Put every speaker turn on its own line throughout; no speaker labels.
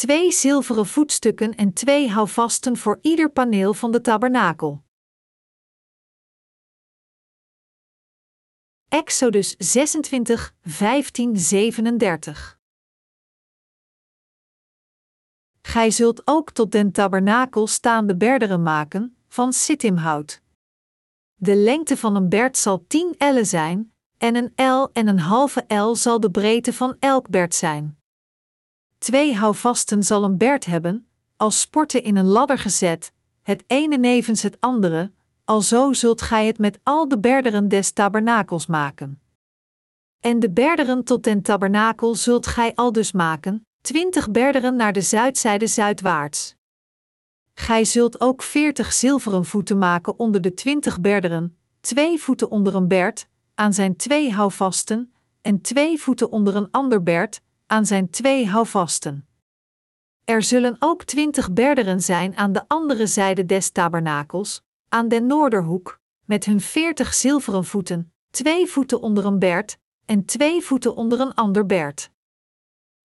twee zilveren voetstukken en twee houvasten voor ieder paneel van de tabernakel. Exodus 26, 15, 37 Gij zult ook tot den tabernakel staande berderen maken, van sittimhout. De lengte van een berd zal 10 ellen zijn, en een el en een halve el zal de breedte van elk berd zijn. Twee houvasten zal een berd hebben, als sporten in een ladder gezet, het ene nevens het andere, alzo zult gij het met al de berderen des tabernakels maken. En de berderen tot den tabernakel zult gij al dus maken, twintig berderen naar de zuidzijde zuidwaarts. Gij zult ook veertig zilveren voeten maken onder de twintig berderen, twee voeten onder een berd, aan zijn twee houvasten, en twee voeten onder een ander berd, aan zijn twee houvasten. Er zullen ook twintig berderen zijn aan de andere zijde des tabernakels, aan den noorderhoek, met hun veertig zilveren voeten, twee voeten onder een berd, en twee voeten onder een ander berd.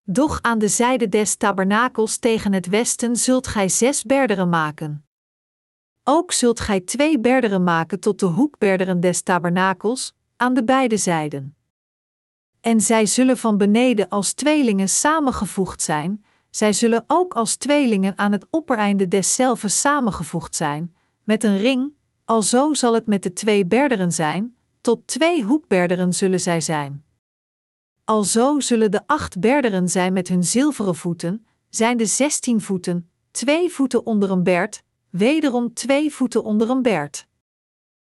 Doch aan de zijde des tabernakels tegen het westen zult gij zes berderen maken. Ook zult gij twee berderen maken tot de hoekberderen des tabernakels, aan de beide zijden. En zij zullen van beneden als tweelingen samengevoegd zijn, zij zullen ook als tweelingen aan het oppereinde deszelfs samengevoegd zijn, met een ring, alzo zal het met de twee berderen zijn, tot twee hoekberderen zullen zij zijn. Alzo zullen de acht berderen zijn met hun zilveren voeten, zijn de zestien voeten, twee voeten onder een berd, wederom twee voeten onder een berd.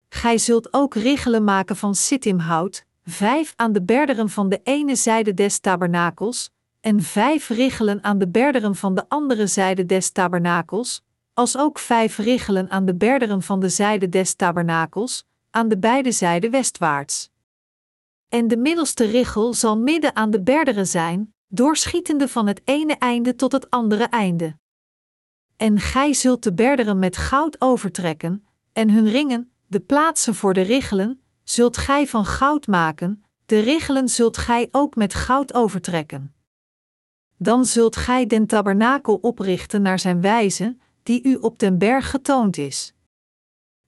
Gij zult ook richelen maken van sittimhout, vijf aan de berderen van de ene zijde des tabernakels, en vijf richelen aan de berderen van de andere zijde des tabernakels, als ook vijf richelen aan de berderen van de zijde des tabernakels, aan de beide zijden westwaarts. En de middelste richel zal midden aan de berderen zijn, doorschietende van het ene einde tot het andere einde. En gij zult de berderen met goud overtrekken, en hun ringen, de plaatsen voor de richelen, zult gij van goud maken, de richelen zult gij ook met goud overtrekken. Dan zult gij den tabernakel oprichten naar zijn wijze, die u op den berg getoond is.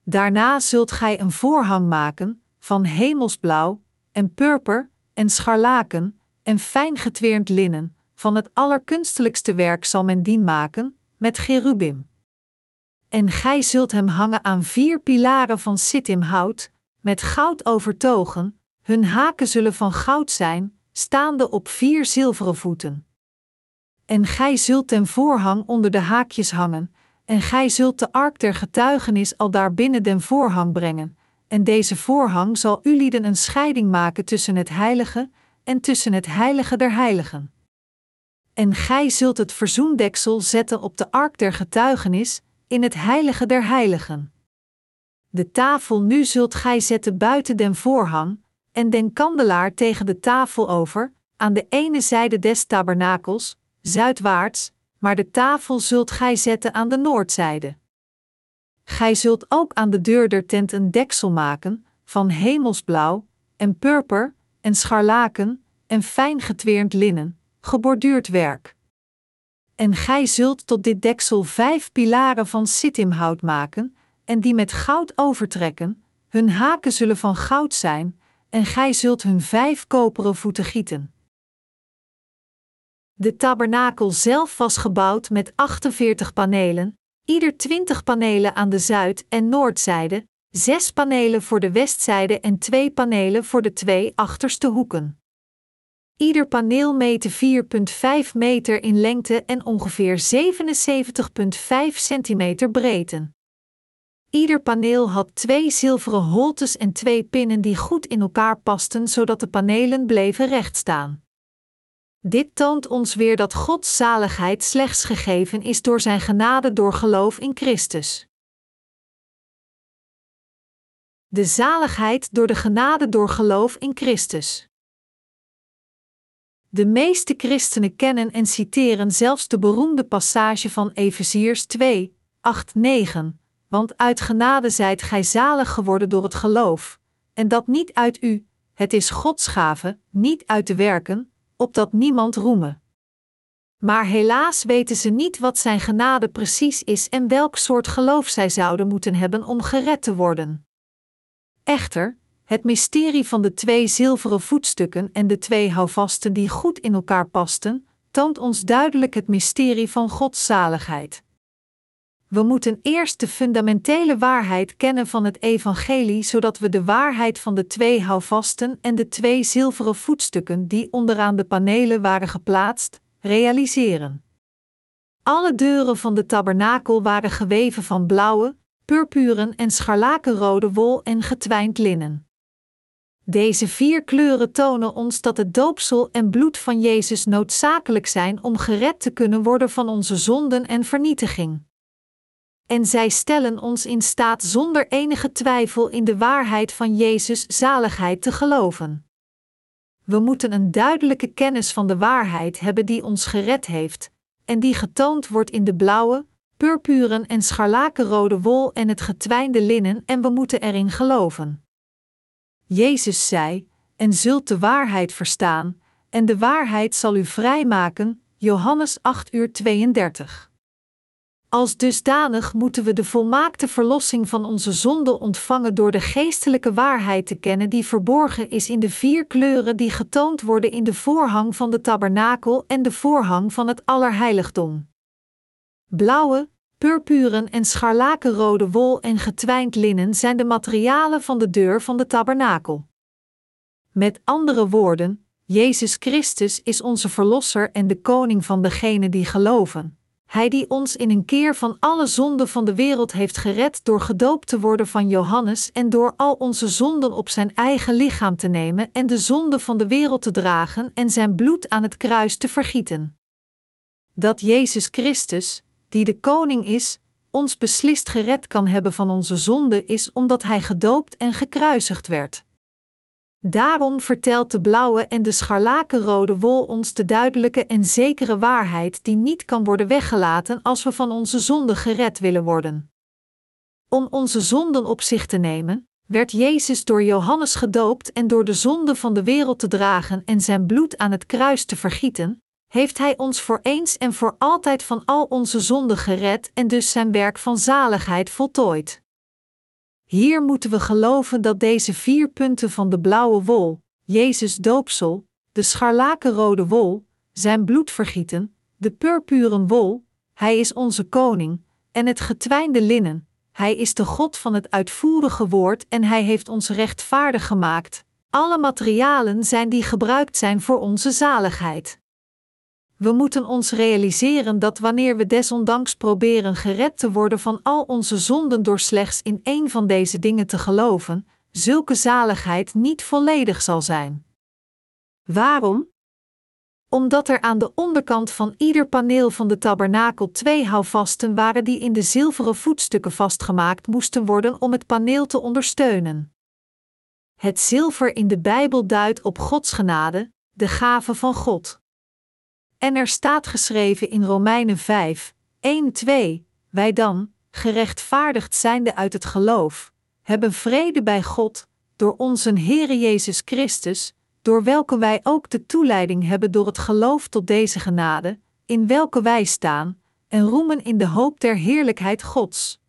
Daarna zult gij een voorhang maken, van hemelsblauw, en purper, en scharlaken, en fijn getweerd linnen, van het allerkunstelijkste werk zal men dien maken, met cherubim. En gij zult hem hangen aan vier pilaren van sittimhout, met goud overtogen, hun haken zullen van goud zijn, staande op vier zilveren voeten. En gij zult ten voorhang onder de haakjes hangen, en gij zult de ark der getuigenis al daar binnen den voorhang brengen, en deze voorhang zal ulieden een scheiding maken tussen het heilige en tussen het heilige der heiligen. En gij zult het verzoendeksel zetten op de ark der getuigenis, in het heilige der heiligen. De tafel nu zult gij zetten buiten den voorhang, en den kandelaar tegen de tafel over, aan de ene zijde des tabernakels, zuidwaarts, maar de tafel zult gij zetten aan de noordzijde. Gij zult ook aan de deur der tent een deksel maken, van hemelsblauw, en purper, en scharlaken, en fijn getweerd linnen, geborduurd werk. En gij zult tot dit deksel vijf pilaren van sittimhout maken, en die met goud overtrekken, hun haken zullen van goud zijn, en gij zult hun vijf koperen voeten gieten. De tabernakel zelf was gebouwd met 48 panelen, ieder 20 panelen aan de zuid- en noordzijde, zes panelen voor de westzijde en twee panelen voor de twee achterste hoeken. Ieder paneel meette 4,5 meter in lengte en ongeveer 77,5 centimeter breedte. Ieder paneel had twee zilveren holtes en twee pinnen die goed in elkaar pasten, zodat de panelen bleven rechtstaan. Dit toont ons weer dat Gods zaligheid slechts gegeven is door Zijn genade door geloof in Christus. De zaligheid door de genade door geloof in Christus. De meeste christenen kennen en citeren zelfs de beroemde passage van Efeziërs 2, 8, 9, want uit genade zijt gij zalig geworden door het geloof, en dat niet uit u, het is Gods gave, niet uit de werken, opdat niemand roeme. Maar helaas weten ze niet wat zijn genade precies is en welk soort geloof zij zouden moeten hebben om gered te worden. Echter, het mysterie van de twee zilveren voetstukken en de twee houvasten die goed in elkaar pasten, toont ons duidelijk het mysterie van Gods zaligheid. We moeten eerst de fundamentele waarheid kennen van het evangelie, zodat we de waarheid van de twee houvasten en de twee zilveren voetstukken die onderaan de panelen waren geplaatst, realiseren. Alle deuren van de tabernakel waren geweven van blauwe, purpuren en scharlakenrode wol en getwijnd linnen. Deze vier kleuren tonen ons dat het doopsel en bloed van Jezus noodzakelijk zijn om gered te kunnen worden van onze zonden en vernietiging. En zij stellen ons in staat zonder enige twijfel in de waarheid van Jezus' zaligheid te geloven. We moeten een duidelijke kennis van de waarheid hebben die ons gered heeft, en die getoond wordt in de blauwe, purpuren en scharlakenrode wol en het getwijnde linnen, en we moeten erin geloven. Jezus zei: En zult de waarheid verstaan, en de waarheid zal u vrijmaken. Johannes 8 uur 32. Als dusdanig moeten we de volmaakte verlossing van onze zonde ontvangen door de geestelijke waarheid te kennen die verborgen is in de vier kleuren die getoond worden in de voorhang van de tabernakel en de voorhang van het allerheiligdom. Blauwe, purpuren en scharlakenrode wol en getwijnd linnen zijn de materialen van de deur van de tabernakel. Met andere woorden, Jezus Christus is onze Verlosser en de Koning van degenen die geloven. Hij die ons in een keer van alle zonden van de wereld heeft gered door gedoopt te worden van Johannes en door al onze zonden op zijn eigen lichaam te nemen en de zonde van de wereld te dragen en zijn bloed aan het kruis te vergieten. Dat Jezus Christus, die de koning is, ons beslist gered kan hebben van onze zonde is omdat hij gedoopt en gekruisigd werd. Daarom vertelt de blauwe en de scharlakenrode wol ons de duidelijke en zekere waarheid die niet kan worden weggelaten als we van onze zonde gered willen worden. Om onze zonden op zich te nemen, werd Jezus door Johannes gedoopt en door de zonde van de wereld te dragen en zijn bloed aan het kruis te vergieten, heeft Hij ons voor eens en voor altijd van al onze zonden gered en dus zijn werk van zaligheid voltooid. Hier moeten we geloven dat deze vier punten van de blauwe wol, Jezus doopsel, de scharlakenrode wol, zijn bloed vergieten, de purpuren wol, Hij is onze koning, en het getwijnde linnen, Hij is de God van het uitvoerige woord en Hij heeft ons rechtvaardig gemaakt. Alle materialen zijn die gebruikt zijn voor onze zaligheid. We moeten ons realiseren dat wanneer we desondanks proberen gered te worden van al onze zonden door slechts in één van deze dingen te geloven, zulke zaligheid niet volledig zal zijn. Waarom? Omdat er aan de onderkant van ieder paneel van de tabernakel twee houvasten waren die in de zilveren voetstukken vastgemaakt moesten worden om het paneel te ondersteunen. Het zilver in de Bijbel duidt op Gods genade, de gave van God. En er staat geschreven in Romeinen 5, 1-2: Wij dan, gerechtvaardigd zijnde uit het geloof, hebben vrede bij God, door onze Heere Jezus Christus, door welke wij ook de toeleiding hebben door het geloof tot deze genade, in welke wij staan, en roemen in de hoop der heerlijkheid Gods.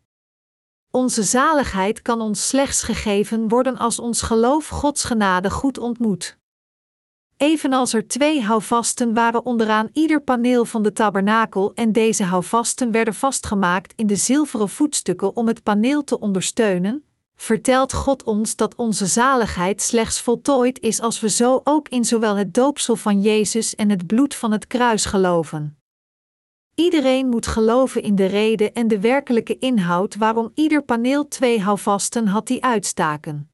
Onze zaligheid kan ons slechts gegeven worden als ons geloof Gods genade goed ontmoet. Evenals er twee houvasten waren onderaan ieder paneel van de tabernakel en deze houvasten werden vastgemaakt in de zilveren voetstukken om het paneel te ondersteunen, vertelt God ons dat onze zaligheid slechts voltooid is als we zo ook in zowel het doopsel van Jezus en het bloed van het kruis geloven. Iedereen moet geloven in de reden en de werkelijke inhoud waarom ieder paneel twee houvasten had die uitstaken.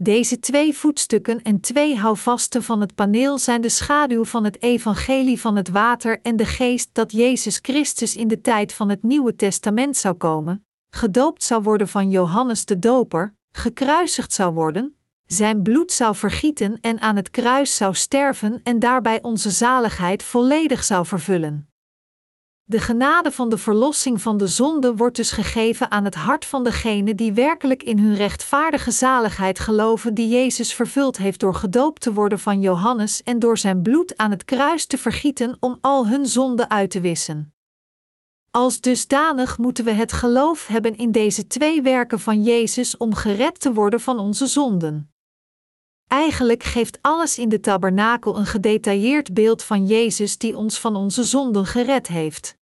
Deze twee voetstukken en twee houvasten van het paneel zijn de schaduw van het evangelie van het water en de geest dat Jezus Christus in de tijd van het Nieuwe Testament zou komen, gedoopt zou worden van Johannes de Doper, gekruisigd zou worden, zijn bloed zou vergieten en aan het kruis zou sterven en daarbij onze zaligheid volledig zou vervullen. De genade van de verlossing van de zonde wordt dus gegeven aan het hart van degenen die werkelijk in hun rechtvaardige zaligheid geloven, die Jezus vervuld heeft door gedoopt te worden van Johannes en door zijn bloed aan het kruis te vergieten om al hun zonden uit te wissen. Als dusdanig moeten we het geloof hebben in deze twee werken van Jezus om gered te worden van onze zonden. Eigenlijk geeft alles in de tabernakel een gedetailleerd beeld van Jezus die ons van onze zonden gered heeft.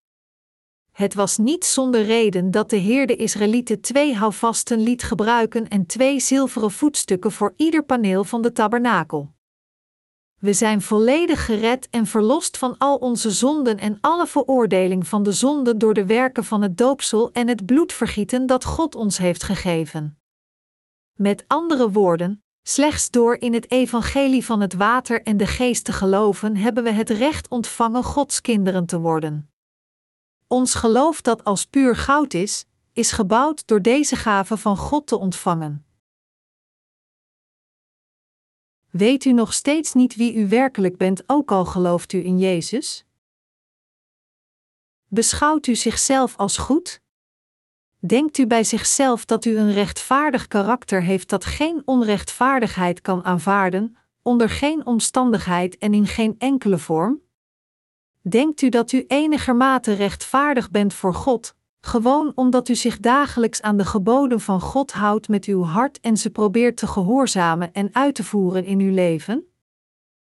Het was niet zonder reden dat de Heer de Israëlieten twee houvasten liet gebruiken en twee zilveren voetstukken voor ieder paneel van de tabernakel. We zijn volledig gered en verlost van al onze zonden en alle veroordeling van de zonde door de werken van het doopsel en het bloedvergieten dat God ons heeft gegeven. Met andere woorden, slechts door in het evangelie van het water en de geest te geloven, hebben we het recht ontvangen Gods kinderen te worden. Ons geloof dat als puur goud is, is gebouwd door deze gave van God te ontvangen. Weet u nog steeds niet wie u werkelijk bent, ook al gelooft u in Jezus? Beschouwt u zichzelf als goed? Denkt u bij zichzelf dat u een rechtvaardig karakter heeft dat geen onrechtvaardigheid kan aanvaarden, onder geen omstandigheid en in geen enkele vorm? Denkt u dat u enigermate rechtvaardig bent voor God, gewoon omdat u zich dagelijks aan de geboden van God houdt met uw hart en ze probeert te gehoorzamen en uit te voeren in uw leven?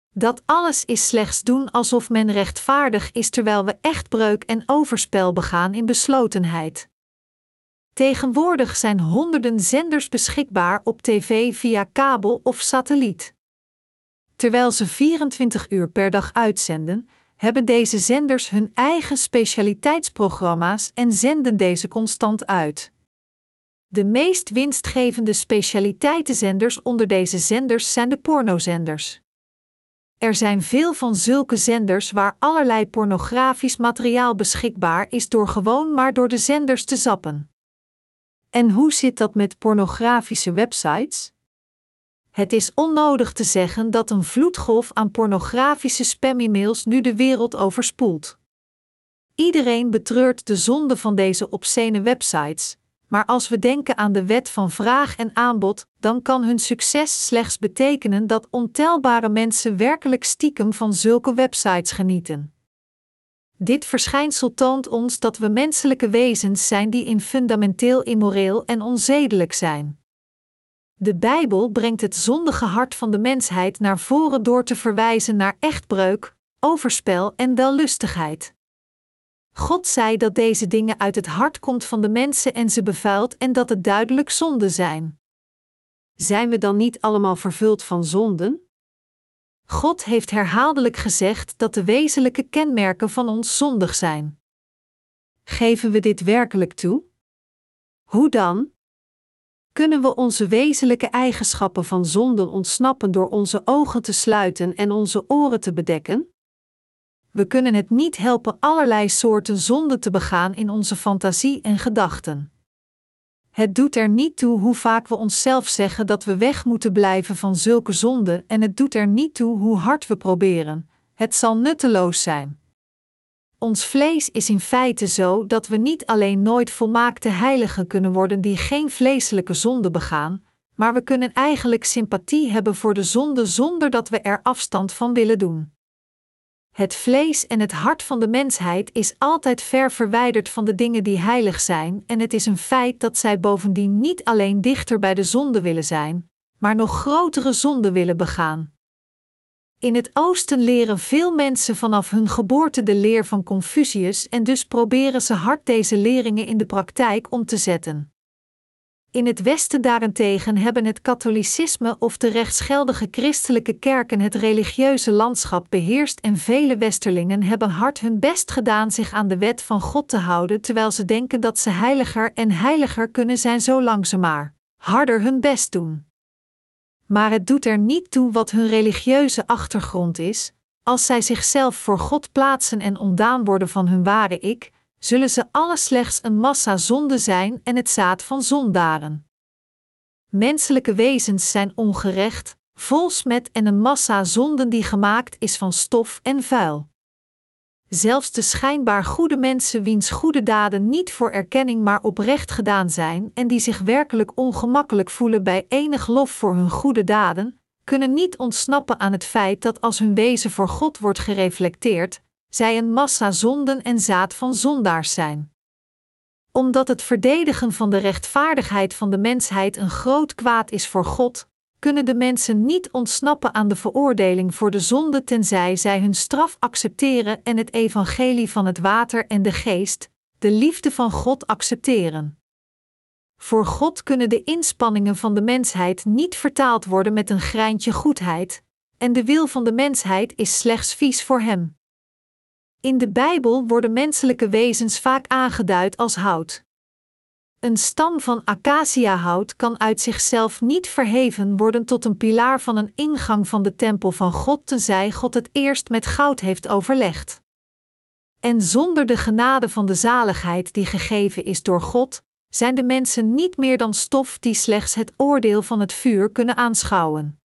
Dat alles is slechts doen alsof men rechtvaardig is terwijl we echtbreuk en overspel begaan in beslotenheid. Tegenwoordig zijn honderden zenders beschikbaar op tv via kabel of satelliet. Terwijl ze 24 uur per dag uitzenden, hebben deze zenders hun eigen specialiteitsprogramma's en zenden deze constant uit. De meest winstgevende specialiteitenzenders onder deze zenders zijn de pornozenders. Er zijn veel van zulke zenders waar allerlei pornografisch materiaal beschikbaar is door gewoon maar door de zenders te zappen. En hoe zit dat met pornografische websites? Het is onnodig te zeggen dat een vloedgolf aan pornografische spam-e-mails nu de wereld overspoelt. Iedereen betreurt de zonde van deze obscene websites, maar als we denken aan de wet van vraag en aanbod, dan kan hun succes slechts betekenen dat ontelbare mensen werkelijk stiekem van zulke websites genieten. Dit verschijnsel toont ons dat we menselijke wezens zijn die in fundamenteel immoreel en onzedelijk zijn. De Bijbel brengt het zondige hart van de mensheid naar voren door te verwijzen naar echtbreuk, overspel en wellustigheid. God zei dat deze dingen uit het hart komt van de mensen en ze bevuilt en dat het duidelijk zonden zijn. Zijn we dan niet allemaal vervuld van zonden? God heeft herhaaldelijk gezegd dat de wezenlijke kenmerken van ons zondig zijn. Geven we dit werkelijk toe? Hoe dan? Kunnen we onze wezenlijke eigenschappen van zonden ontsnappen door onze ogen te sluiten en onze oren te bedekken? We kunnen het niet helpen allerlei soorten zonden te begaan in onze fantasie en gedachten. Het doet er niet toe hoe vaak we onszelf zeggen dat we weg moeten blijven van zulke zonden, en het doet er niet toe hoe hard we proberen. Het zal nutteloos zijn. Ons vlees is in feite zo dat we niet alleen nooit volmaakte heiligen kunnen worden die geen vleeselijke zonde begaan, maar we kunnen eigenlijk sympathie hebben voor de zonde zonder dat we er afstand van willen doen. Het vlees en het hart van de mensheid is altijd ver verwijderd van de dingen die heilig zijn, en het is een feit dat zij bovendien niet alleen dichter bij de zonde willen zijn, maar nog grotere zonde willen begaan. In het oosten leren veel mensen vanaf hun geboorte de leer van Confucius en dus proberen ze hard deze leringen in de praktijk om te zetten. In het Westen daarentegen hebben het katholicisme of de rechtsgeldige christelijke kerken het religieuze landschap beheerst en vele westerlingen hebben hard hun best gedaan zich aan de wet van God te houden terwijl ze denken dat ze heiliger en heiliger kunnen zijn zolang ze maar harder hun best doen maar het doet er niet toe wat hun religieuze achtergrond is, als zij zichzelf voor God plaatsen en ontdaan worden van hun ware ik, zullen ze alle slechts een massa zonde zijn en het zaad van zondaren. Menselijke wezens zijn ongerecht, vol smet en een massa zonden die gemaakt is van stof en vuil. Zelfs de schijnbaar goede mensen wiens goede daden niet voor erkenning maar oprecht gedaan zijn en die zich werkelijk ongemakkelijk voelen bij enig lof voor hun goede daden, kunnen niet ontsnappen aan het feit dat als hun wezen voor God wordt gereflecteerd, zij een massa zonden en zaad van zondaars zijn. Omdat het verdedigen van de rechtvaardigheid van de mensheid een groot kwaad is voor God, kunnen de mensen niet ontsnappen aan de veroordeling voor de zonde tenzij zij hun straf accepteren en het evangelie van het water en de geest, de liefde van God accepteren. Voor God kunnen de inspanningen van de mensheid niet vertaald worden met een greintje goedheid, en de wil van de mensheid is slechts vies voor Hem. In de Bijbel worden menselijke wezens vaak aangeduid als hout. Een stam van acaciahout kan uit zichzelf niet verheven worden tot een pilaar van een ingang van de tempel van God, tenzij God het eerst met goud heeft overlegd. En zonder de genade van de zaligheid die gegeven is door God, zijn de mensen niet meer dan stof die slechts het oordeel van het vuur kunnen aanschouwen.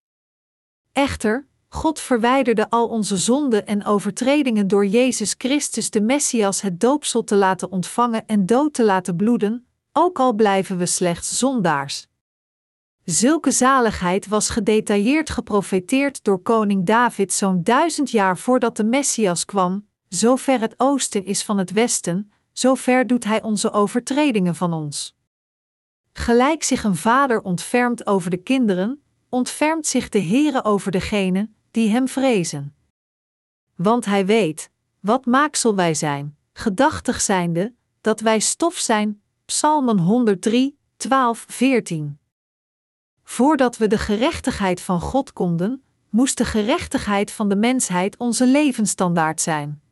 Echter, God verwijderde al onze zonden en overtredingen door Jezus Christus de Messias het doopsel te laten ontvangen en dood te laten bloeden, ook al blijven we slechts zondaars. Zulke zaligheid was gedetailleerd geprofeteerd door koning David zo'n duizend jaar voordat de Messias kwam, zo ver het oosten is van het westen, zo ver doet hij onze overtredingen van ons. Gelijk zich een vader ontfermt over de kinderen, ontfermt zich de Heere over degenen die hem vrezen. Want hij weet, wat maaksel wij zijn, gedachtig zijnde, dat wij stof zijn, Psalmen 103, 12, 14. Voordat we de gerechtigheid van God konden, moest de gerechtigheid van de mensheid onze levensstandaard zijn.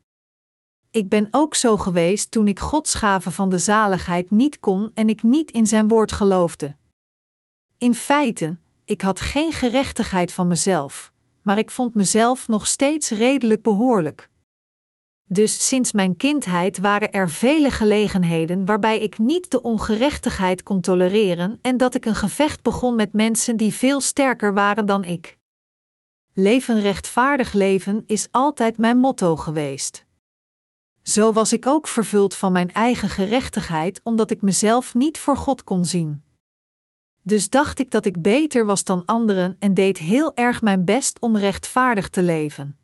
Ik ben ook zo geweest toen ik Gods gave van de zaligheid niet kon en ik niet in zijn woord geloofde. In feite, ik had geen gerechtigheid van mezelf, maar ik vond mezelf nog steeds redelijk behoorlijk. Dus sinds mijn kindheid waren er vele gelegenheden waarbij ik niet de ongerechtigheid kon tolereren en dat ik een gevecht begon met mensen die veel sterker waren dan ik. Leven rechtvaardig leven is altijd mijn motto geweest. Zo was ik ook vervuld van mijn eigen gerechtigheid, omdat ik mezelf niet voor God kon zien. Dus dacht ik dat ik beter was dan anderen en deed heel erg mijn best om rechtvaardig te leven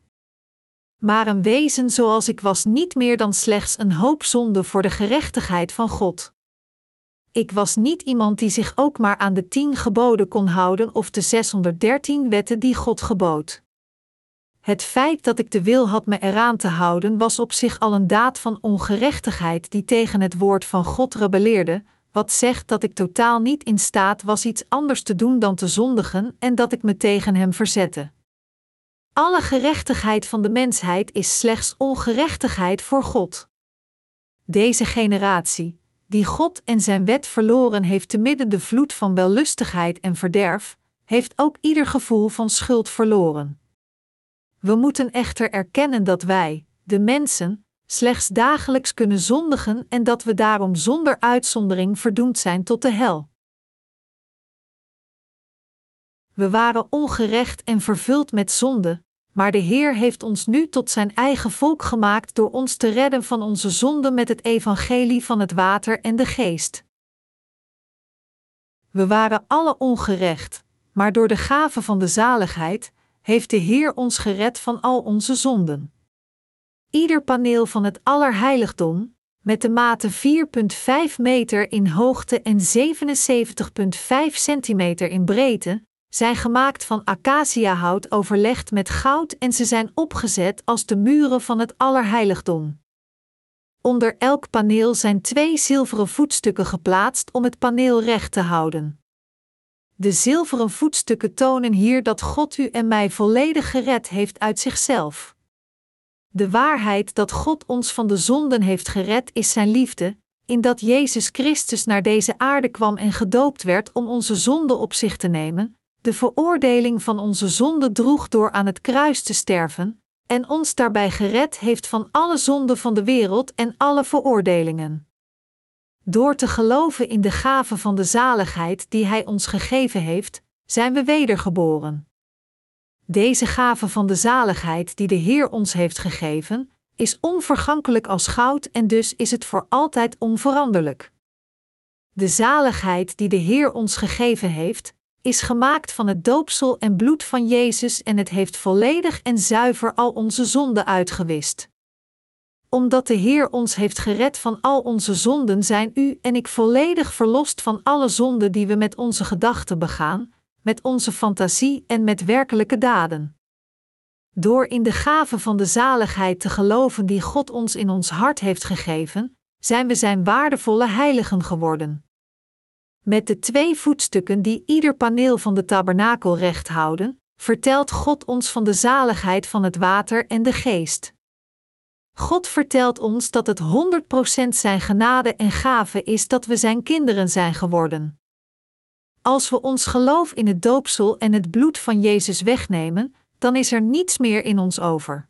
maar een wezen zoals ik was niet meer dan slechts een hoop zonde voor de gerechtigheid van God. Ik was niet iemand die zich ook maar aan de tien geboden kon houden of de 613 wetten die God gebood. Het feit dat ik de wil had me eraan te houden was op zich al een daad van ongerechtigheid die tegen het woord van God rebelleerde, wat zegt dat ik totaal niet in staat was iets anders te doen dan te zondigen en dat ik me tegen hem verzette. Alle gerechtigheid van de mensheid is slechts ongerechtigheid voor God. Deze generatie, die God en zijn wet verloren heeft te midden de vloed van wellustigheid en verderf, heeft ook ieder gevoel van schuld verloren. We moeten echter erkennen dat wij, de mensen, slechts dagelijks kunnen zondigen en dat we daarom zonder uitzondering verdoemd zijn tot de hel. We waren ongerecht en vervuld met zonde, maar de Heer heeft ons nu tot zijn eigen volk gemaakt door ons te redden van onze zonden met het evangelie van het water en de geest. We waren alle ongerecht, maar door de gave van de zaligheid heeft de Heer ons gered van al onze zonden. Ieder paneel van het Allerheiligdom, met de mate 4,5 meter in hoogte en 77,5 centimeter in breedte, zijn gemaakt van acaciahout overlegd met goud en ze zijn opgezet als de muren van het Allerheiligdom. Onder elk paneel zijn twee zilveren voetstukken geplaatst om het paneel recht te houden. De zilveren voetstukken tonen hier dat God u en mij volledig gered heeft uit zichzelf. De waarheid dat God ons van de zonden heeft gered is Zijn liefde, in dat Jezus Christus naar deze aarde kwam en gedoopt werd om onze zonden op zich te nemen, de veroordeling van onze zonde droeg door aan het kruis te sterven, en ons daarbij gered heeft van alle zonden van de wereld en alle veroordelingen. Door te geloven in de gave van de zaligheid die Hij ons gegeven heeft, zijn we wedergeboren. Deze gave van de zaligheid die de Heer ons heeft gegeven, is onvergankelijk als goud en dus is het voor altijd onveranderlijk. De zaligheid die de Heer ons gegeven heeft, is gemaakt van het doopsel en bloed van Jezus en het heeft volledig en zuiver al onze zonden uitgewist. Omdat de Heer ons heeft gered van al onze zonden, zijn u en ik volledig verlost van alle zonden die we met onze gedachten begaan, met onze fantasie en met werkelijke daden. Door in de gave van de zaligheid te geloven die God ons in ons hart heeft gegeven, zijn we Zijn waardevolle heiligen geworden. Met de twee voetstukken die ieder paneel van de tabernakel recht houden, vertelt God ons van de zaligheid van het water en de geest. God vertelt ons dat het 100% Zijn genade en gave is dat we Zijn kinderen zijn geworden. Als we ons geloof in het doopsel en het bloed van Jezus wegnemen, dan is er niets meer in ons over.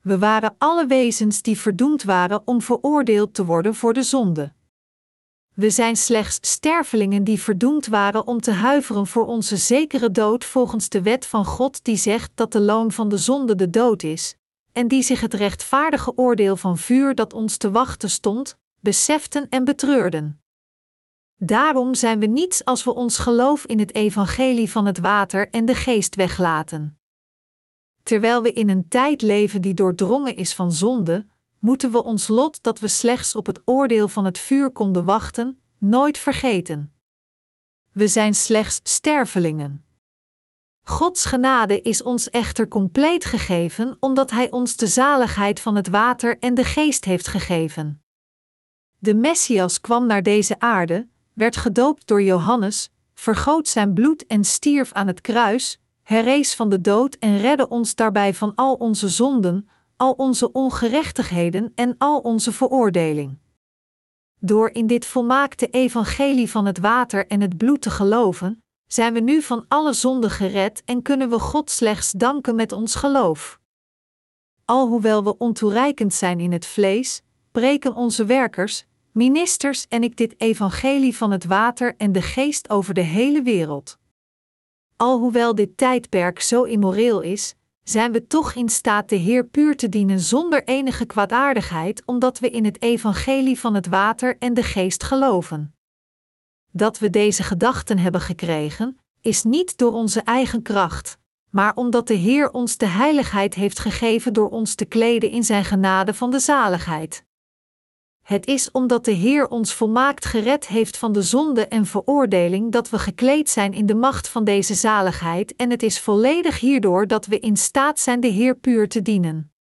We waren alle wezens die verdoemd waren om veroordeeld te worden voor de zonde. We zijn slechts stervelingen die verdoemd waren om te huiveren voor onze zekere dood volgens de wet van God die zegt dat de loon van de zonde de dood is, en die zich het rechtvaardige oordeel van vuur dat ons te wachten stond, beseften en betreurden. Daarom zijn we niets als we ons geloof in het evangelie van het water en de geest weglaten. Terwijl we in een tijd leven die doordrongen is van zonde, moeten we ons lot dat we slechts op het oordeel van het vuur konden wachten, nooit vergeten. We zijn slechts stervelingen. Gods genade is ons echter compleet gegeven omdat Hij ons de zaligheid van het water en de geest heeft gegeven. De Messias kwam naar deze aarde, werd gedoopt door Johannes, vergoot zijn bloed en stierf aan het kruis, herrees van de dood en redde ons daarbij van al onze zonden, al onze ongerechtigheden en al onze veroordeling. Door in dit volmaakte evangelie van het water en het bloed te geloven, zijn we nu van alle zonden gered en kunnen we God slechts danken met ons geloof. Alhoewel we ontoereikend zijn in het vlees, breken onze werkers, ministers en ik dit evangelie van het water en de geest over de hele wereld. Alhoewel dit tijdperk zo immoreel is, zijn we toch in staat de Heer puur te dienen zonder enige kwaadaardigheid, omdat we in het evangelie van het water en de geest geloven. Dat we deze gedachten hebben gekregen, is niet door onze eigen kracht, maar omdat de Heer ons de heiligheid heeft gegeven door ons te kleden in Zijn genade van de zaligheid. Het is omdat de Heer ons volmaakt gered heeft van de zonde en veroordeling dat we gekleed zijn in de macht van deze zaligheid en het is volledig hierdoor dat we in staat zijn de Heer puur te dienen.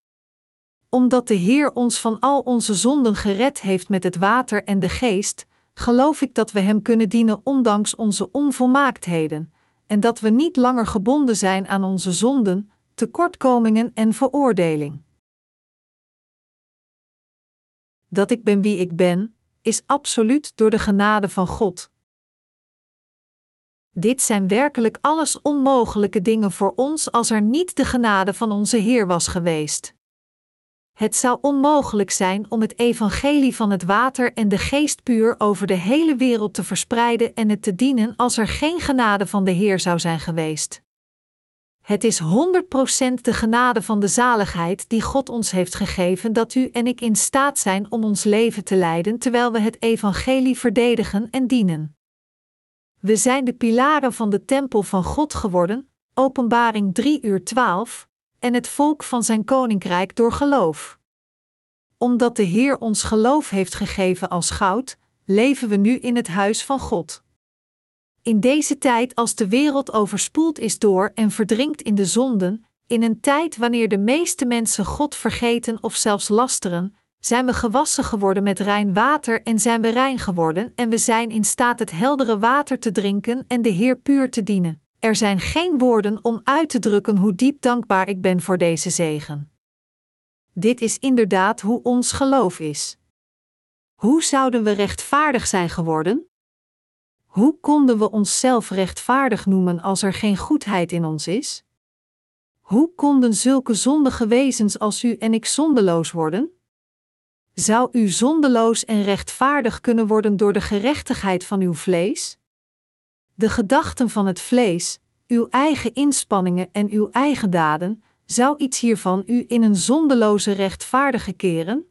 Omdat de Heer ons van al onze zonden gered heeft met het water en de geest, geloof ik dat we Hem kunnen dienen ondanks onze onvolmaaktheden, en dat we niet langer gebonden zijn aan onze zonden, tekortkomingen en veroordeling dat ik ben wie ik ben, is absoluut door de genade van God. Dit zijn werkelijk alles onmogelijke dingen voor ons als er niet de genade van onze Heer was geweest. Het zou onmogelijk zijn om het evangelie van het water en de geest puur over de hele wereld te verspreiden en het te dienen als er geen genade van de Heer zou zijn geweest. Het is 100% de genade van de zaligheid die God ons heeft gegeven dat u en ik in staat zijn om ons leven te leiden terwijl we het evangelie verdedigen en dienen. We zijn de pilaren van de tempel van God geworden, Openbaring 3 uur 12, en het volk van zijn koninkrijk door geloof. Omdat de Heer ons geloof heeft gegeven als goud, leven we nu in het huis van God. In deze tijd als de wereld overspoeld is door en verdrinkt in de zonden, in een tijd wanneer de meeste mensen God vergeten of zelfs lasteren, zijn we gewassen geworden met rein water en zijn we rein geworden en we zijn in staat het heldere water te drinken en de Heer puur te dienen. Er zijn geen woorden om uit te drukken hoe diep dankbaar ik ben voor deze zegen. Dit is inderdaad hoe ons geloof is. Hoe zouden we rechtvaardig zijn geworden? Hoe konden we onszelf rechtvaardig noemen als er geen goedheid in ons is? Hoe konden zulke zondige wezens als u en ik zondeloos worden? Zou u zondeloos en rechtvaardig kunnen worden door de gerechtigheid van uw vlees? De gedachten van het vlees, uw eigen inspanningen en uw eigen daden, zou iets hiervan u in een zondeloze rechtvaardige keren?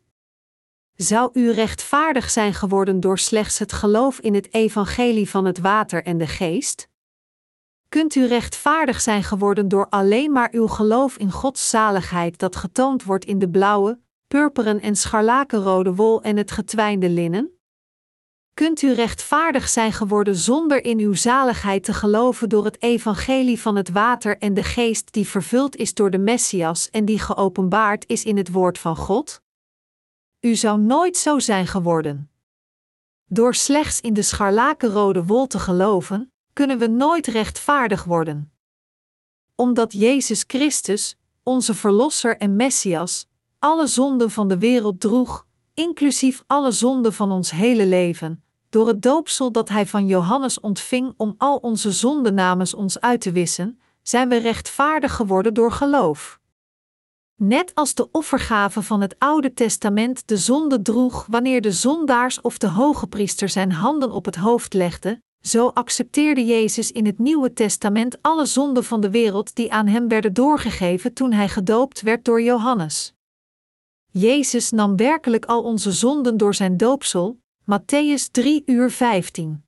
Zou u rechtvaardig zijn geworden door slechts het geloof in het evangelie van het water en de geest? Kunt u rechtvaardig zijn geworden door alleen maar uw geloof in Gods zaligheid dat getoond wordt in de blauwe, purperen en scharlakenrode wol en het getwijnde linnen? Kunt u rechtvaardig zijn geworden zonder in uw zaligheid te geloven door het evangelie van het water en de geest die vervuld is door de Messias en die geopenbaard is in het woord van God? U zou nooit zo zijn geworden. Door slechts in de scharlakenrode wol te geloven, kunnen we nooit rechtvaardig worden. Omdat Jezus Christus, onze Verlosser en Messias, alle zonden van de wereld droeg, inclusief alle zonden van ons hele leven, door het doopsel dat hij van Johannes ontving om al onze zonden namens ons uit te wissen, zijn we rechtvaardig geworden door geloof. Net als de offergave van het Oude Testament de zonde droeg wanneer de zondaars of de hoge priester zijn handen op het hoofd legde, zo accepteerde Jezus in het Nieuwe Testament alle zonden van de wereld die aan hem werden doorgegeven toen hij gedoopt werd door Johannes. Jezus nam werkelijk al onze zonden door zijn doopsel, Matthäus 3 uur 15.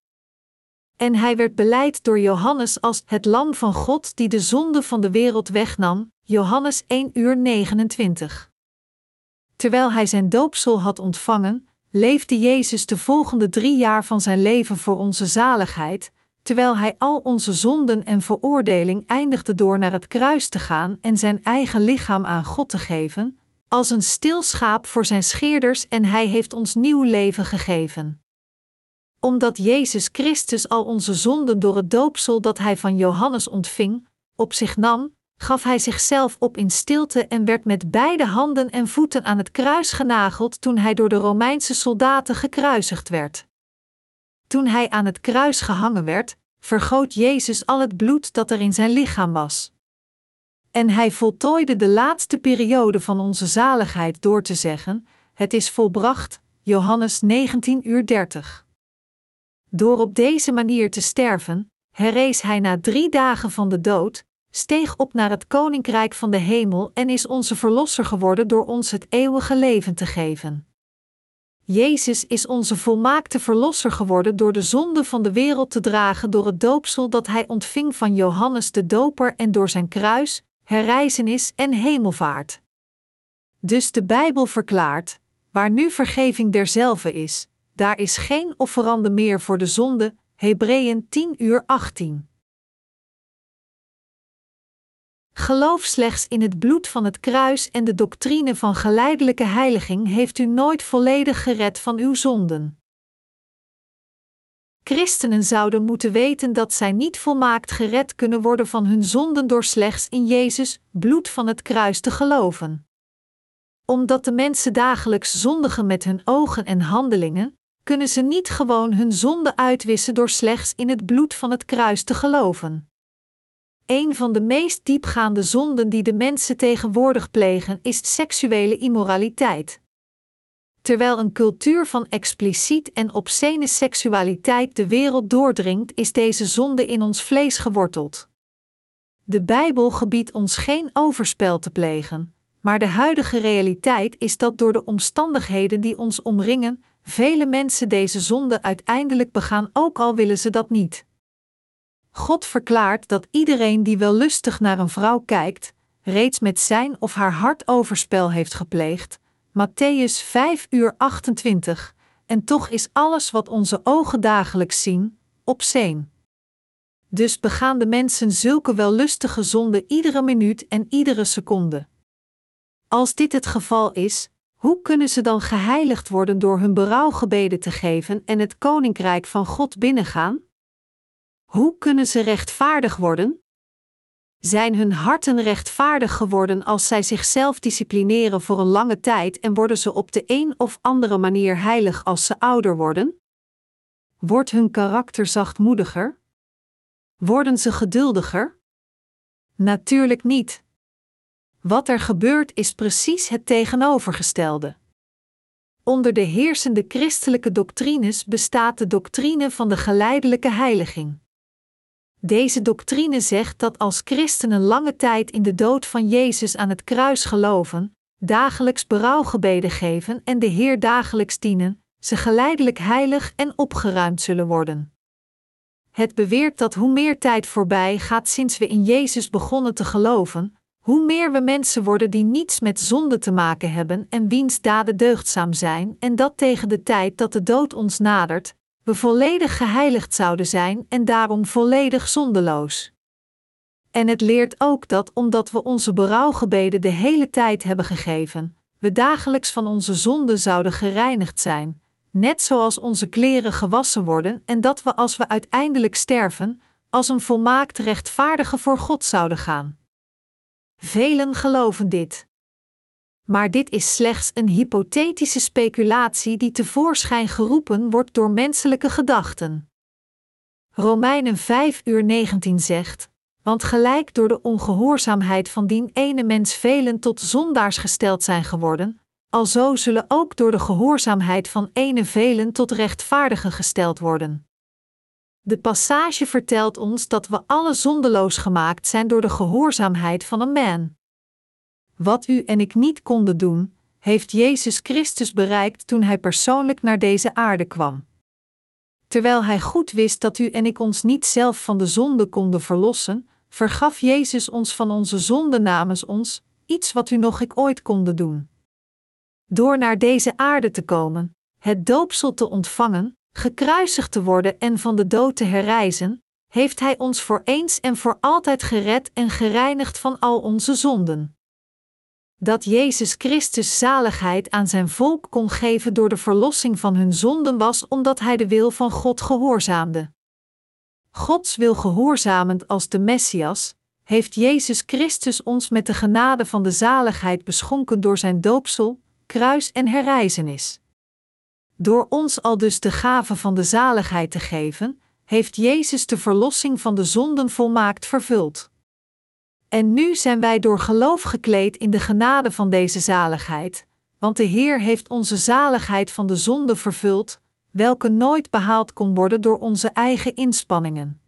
En hij werd beleid door Johannes als het lam van God die de zonde van de wereld wegnam, Johannes 1 uur 29. Terwijl hij zijn doopsel had ontvangen, leefde Jezus de volgende drie jaar van zijn leven voor onze zaligheid, terwijl hij al onze zonden en veroordeling eindigde door naar het kruis te gaan en zijn eigen lichaam aan God te geven, als een stil schaap voor zijn scheerders en hij heeft ons nieuw leven gegeven. Omdat Jezus Christus al onze zonden door het doopsel dat hij van Johannes ontving, op zich nam, gaf hij zichzelf op in stilte en werd met beide handen en voeten aan het kruis genageld toen hij door de Romeinse soldaten gekruisigd werd. Toen hij aan het kruis gehangen werd, vergoot Jezus al het bloed dat er in zijn lichaam was. En hij voltooide de laatste periode van onze zaligheid door te zeggen: Het is volbracht, Johannes 19 uur 30. Door op deze manier te sterven, herrees hij na drie dagen van de dood, steeg op naar het koninkrijk van de hemel en is onze verlosser geworden door ons het eeuwige leven te geven. Jezus is onze volmaakte verlosser geworden door de zonde van de wereld te dragen door het doopsel dat hij ontving van Johannes de Doper en door zijn kruis, herrijzenis en hemelvaart. Dus de Bijbel verklaart: waar nu vergeving derzelve is, daar is geen offerande meer voor de zonde. Hebreeën 10 uur 18. Geloof slechts in het bloed van het kruis en de doctrine van geleidelijke heiliging heeft u nooit volledig gered van uw zonden. Christenen zouden moeten weten dat zij niet volmaakt gered kunnen worden van hun zonden door slechts in Jezus, bloed van het kruis te geloven. Omdat de mensen dagelijks zondigen met hun ogen en handelingen, kunnen ze niet gewoon hun zonde uitwissen door slechts in het bloed van het kruis te geloven. Een van de meest diepgaande zonden die de mensen tegenwoordig plegen is seksuele immoraliteit. Terwijl een cultuur van expliciet en obscene seksualiteit de wereld doordringt, is deze zonde in ons vlees geworteld. De Bijbel gebiedt ons geen overspel te plegen, maar de huidige realiteit is dat door de omstandigheden die ons omringen, vele mensen deze zonde uiteindelijk begaan, ook al willen ze dat niet. God verklaart dat iedereen die wel lustig naar een vrouw kijkt, reeds met zijn of haar hart overspel heeft gepleegd, Matthäus 5 uur 28, en toch is alles wat onze ogen dagelijks zien, obsceen. Dus begaan de mensen zulke wellustige zonden iedere minuut en iedere seconde. Als dit het geval is, hoe kunnen ze dan geheiligd worden door hun berouwgebeden te geven en het koninkrijk van God binnengaan? Hoe kunnen ze rechtvaardig worden? Zijn hun harten rechtvaardig geworden als zij zichzelf disciplineren voor een lange tijd en worden ze op de een of andere manier heilig als ze ouder worden? Wordt hun karakter zachtmoediger? Worden ze geduldiger? Natuurlijk niet. Wat er gebeurt is precies het tegenovergestelde. Onder de heersende christelijke doctrines bestaat de doctrine van de geleidelijke heiliging. Deze doctrine zegt dat als christenen lange tijd in de dood van Jezus aan het kruis geloven, dagelijks berouwgebeden geven en de Heer dagelijks dienen, ze geleidelijk heilig en opgeruimd zullen worden. Het beweert dat hoe meer tijd voorbij gaat sinds we in Jezus begonnen te geloven, hoe meer we mensen worden die niets met zonde te maken hebben en wiens daden deugdzaam zijn, en dat tegen de tijd dat de dood ons nadert, we volledig geheiligd zouden zijn en daarom volledig zondeloos. En het leert ook dat omdat we onze berouwgebeden de hele tijd hebben gegeven, we dagelijks van onze zonden zouden gereinigd zijn, net zoals onze kleren gewassen worden en dat we als we uiteindelijk sterven, als een volmaakt rechtvaardige voor God zouden gaan. Velen geloven dit. Maar dit is slechts een hypothetische speculatie die tevoorschijn geroepen wordt door menselijke gedachten. Romeinen 5 uur 19 zegt: Want gelijk door de ongehoorzaamheid van dien ene mens velen tot zondaars gesteld zijn geworden, alzo zullen ook door de gehoorzaamheid van ene velen tot rechtvaardigen gesteld worden. De passage vertelt ons dat we alle zondeloos gemaakt zijn door de gehoorzaamheid van een man. Wat u en ik niet konden doen, heeft Jezus Christus bereikt toen hij persoonlijk naar deze aarde kwam. Terwijl hij goed wist dat u en ik ons niet zelf van de zonde konden verlossen, vergaf Jezus ons van onze zonde namens ons, iets wat u nog ik ooit konden doen. Door naar deze aarde te komen, het doopsel te ontvangen, gekruisigd te worden en van de dood te herrijzen, heeft Hij ons voor eens en voor altijd gered en gereinigd van al onze zonden. Dat Jezus Christus zaligheid aan zijn volk kon geven door de verlossing van hun zonden was omdat Hij de wil van God gehoorzaamde. Gods wil gehoorzamend als de Messias, heeft Jezus Christus ons met de genade van de zaligheid beschonken door zijn doopsel, kruis en herrijzenis. Door ons al dus de gave van de zaligheid te geven, heeft Jezus de verlossing van de zonden volmaakt vervuld. En nu zijn wij door geloof gekleed in de genade van deze zaligheid, want de Heer heeft onze zaligheid van de zonde vervuld, welke nooit behaald kon worden door onze eigen inspanningen.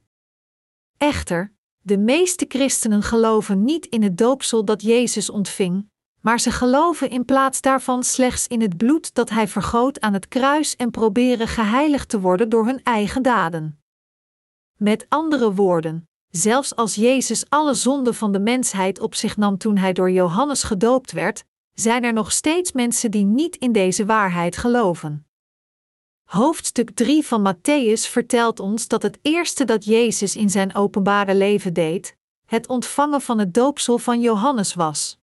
Echter, de meeste christenen geloven niet in het doopsel dat Jezus ontving, maar ze geloven in plaats daarvan slechts in het bloed dat hij vergoot aan het kruis en proberen geheiligd te worden door hun eigen daden. Met andere woorden, zelfs als Jezus alle zonden van de mensheid op zich nam toen hij door Johannes gedoopt werd, zijn er nog steeds mensen die niet in deze waarheid geloven. Hoofdstuk 3 van Matthäus vertelt ons dat het eerste dat Jezus in zijn openbare leven deed, het ontvangen van het doopsel van Johannes was.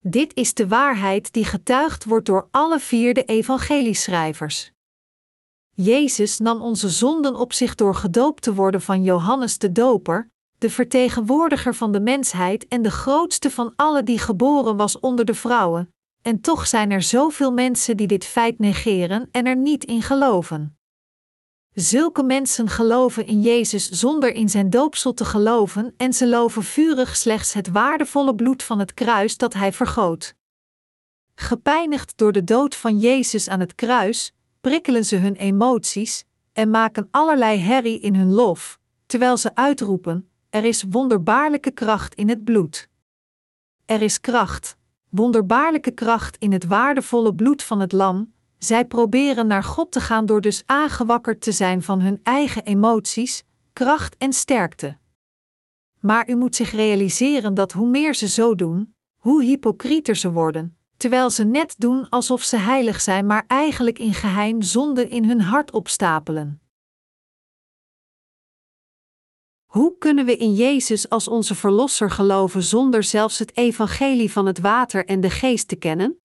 Dit is de waarheid die getuigd wordt door alle vier de evangelieschrijvers. Jezus nam onze zonden op zich door gedoopt te worden van Johannes de Doper, de vertegenwoordiger van de mensheid en de grootste van alle die geboren was onder de vrouwen, en toch zijn er zoveel mensen die dit feit negeren en er niet in geloven. Zulke mensen geloven in Jezus zonder in zijn doopsel te geloven en ze loven vurig slechts het waardevolle bloed van het kruis dat hij vergoot. Gepijnigd door de dood van Jezus aan het kruis, prikkelen ze hun emoties en maken allerlei herrie in hun lof, terwijl ze uitroepen: Er is wonderbaarlijke kracht in het bloed. Er is kracht, wonderbaarlijke kracht in het waardevolle bloed van het Lam, zij proberen naar God te gaan door dus aangewakkerd te zijn van hun eigen emoties, kracht en sterkte. Maar u moet zich realiseren dat hoe meer ze zo doen, hoe hypocrieter ze worden, terwijl ze net doen alsof ze heilig zijn, maar eigenlijk in geheim zonde in hun hart opstapelen. Hoe kunnen we in Jezus als onze Verlosser geloven zonder zelfs het evangelie van het water en de geest te kennen?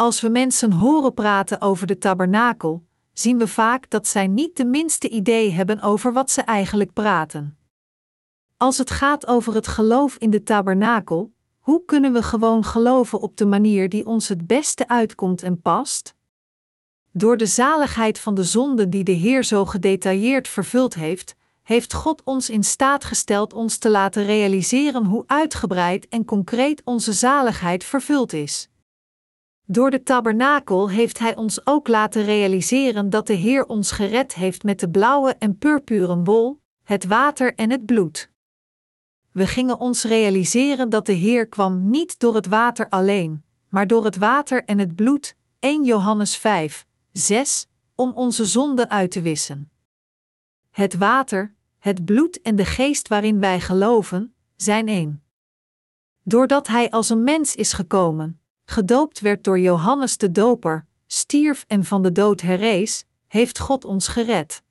Als we mensen horen praten over de tabernakel, zien we vaak dat zij niet de minste idee hebben over wat ze eigenlijk praten. Als het gaat over het geloof in de tabernakel, hoe kunnen we gewoon geloven op de manier die ons het beste uitkomt en past? Door de zaligheid van de zonde die de Heer zo gedetailleerd vervuld heeft, heeft God ons in staat gesteld ons te laten realiseren hoe uitgebreid en concreet onze zaligheid vervuld is. Door de tabernakel heeft Hij ons ook laten realiseren dat de Heer ons gered heeft met de blauwe en purpuren wol, het water en het bloed. We gingen ons realiseren dat de Heer kwam niet door het water alleen, maar door het water en het bloed, 1 Johannes 5, 6, om onze zonden uit te wissen. Het water, het bloed en de geest waarin wij geloven, zijn één. Doordat Hij als een mens is gekomen, gedoopt werd door Johannes de Doper, stierf en van de dood herrees, heeft God ons gered.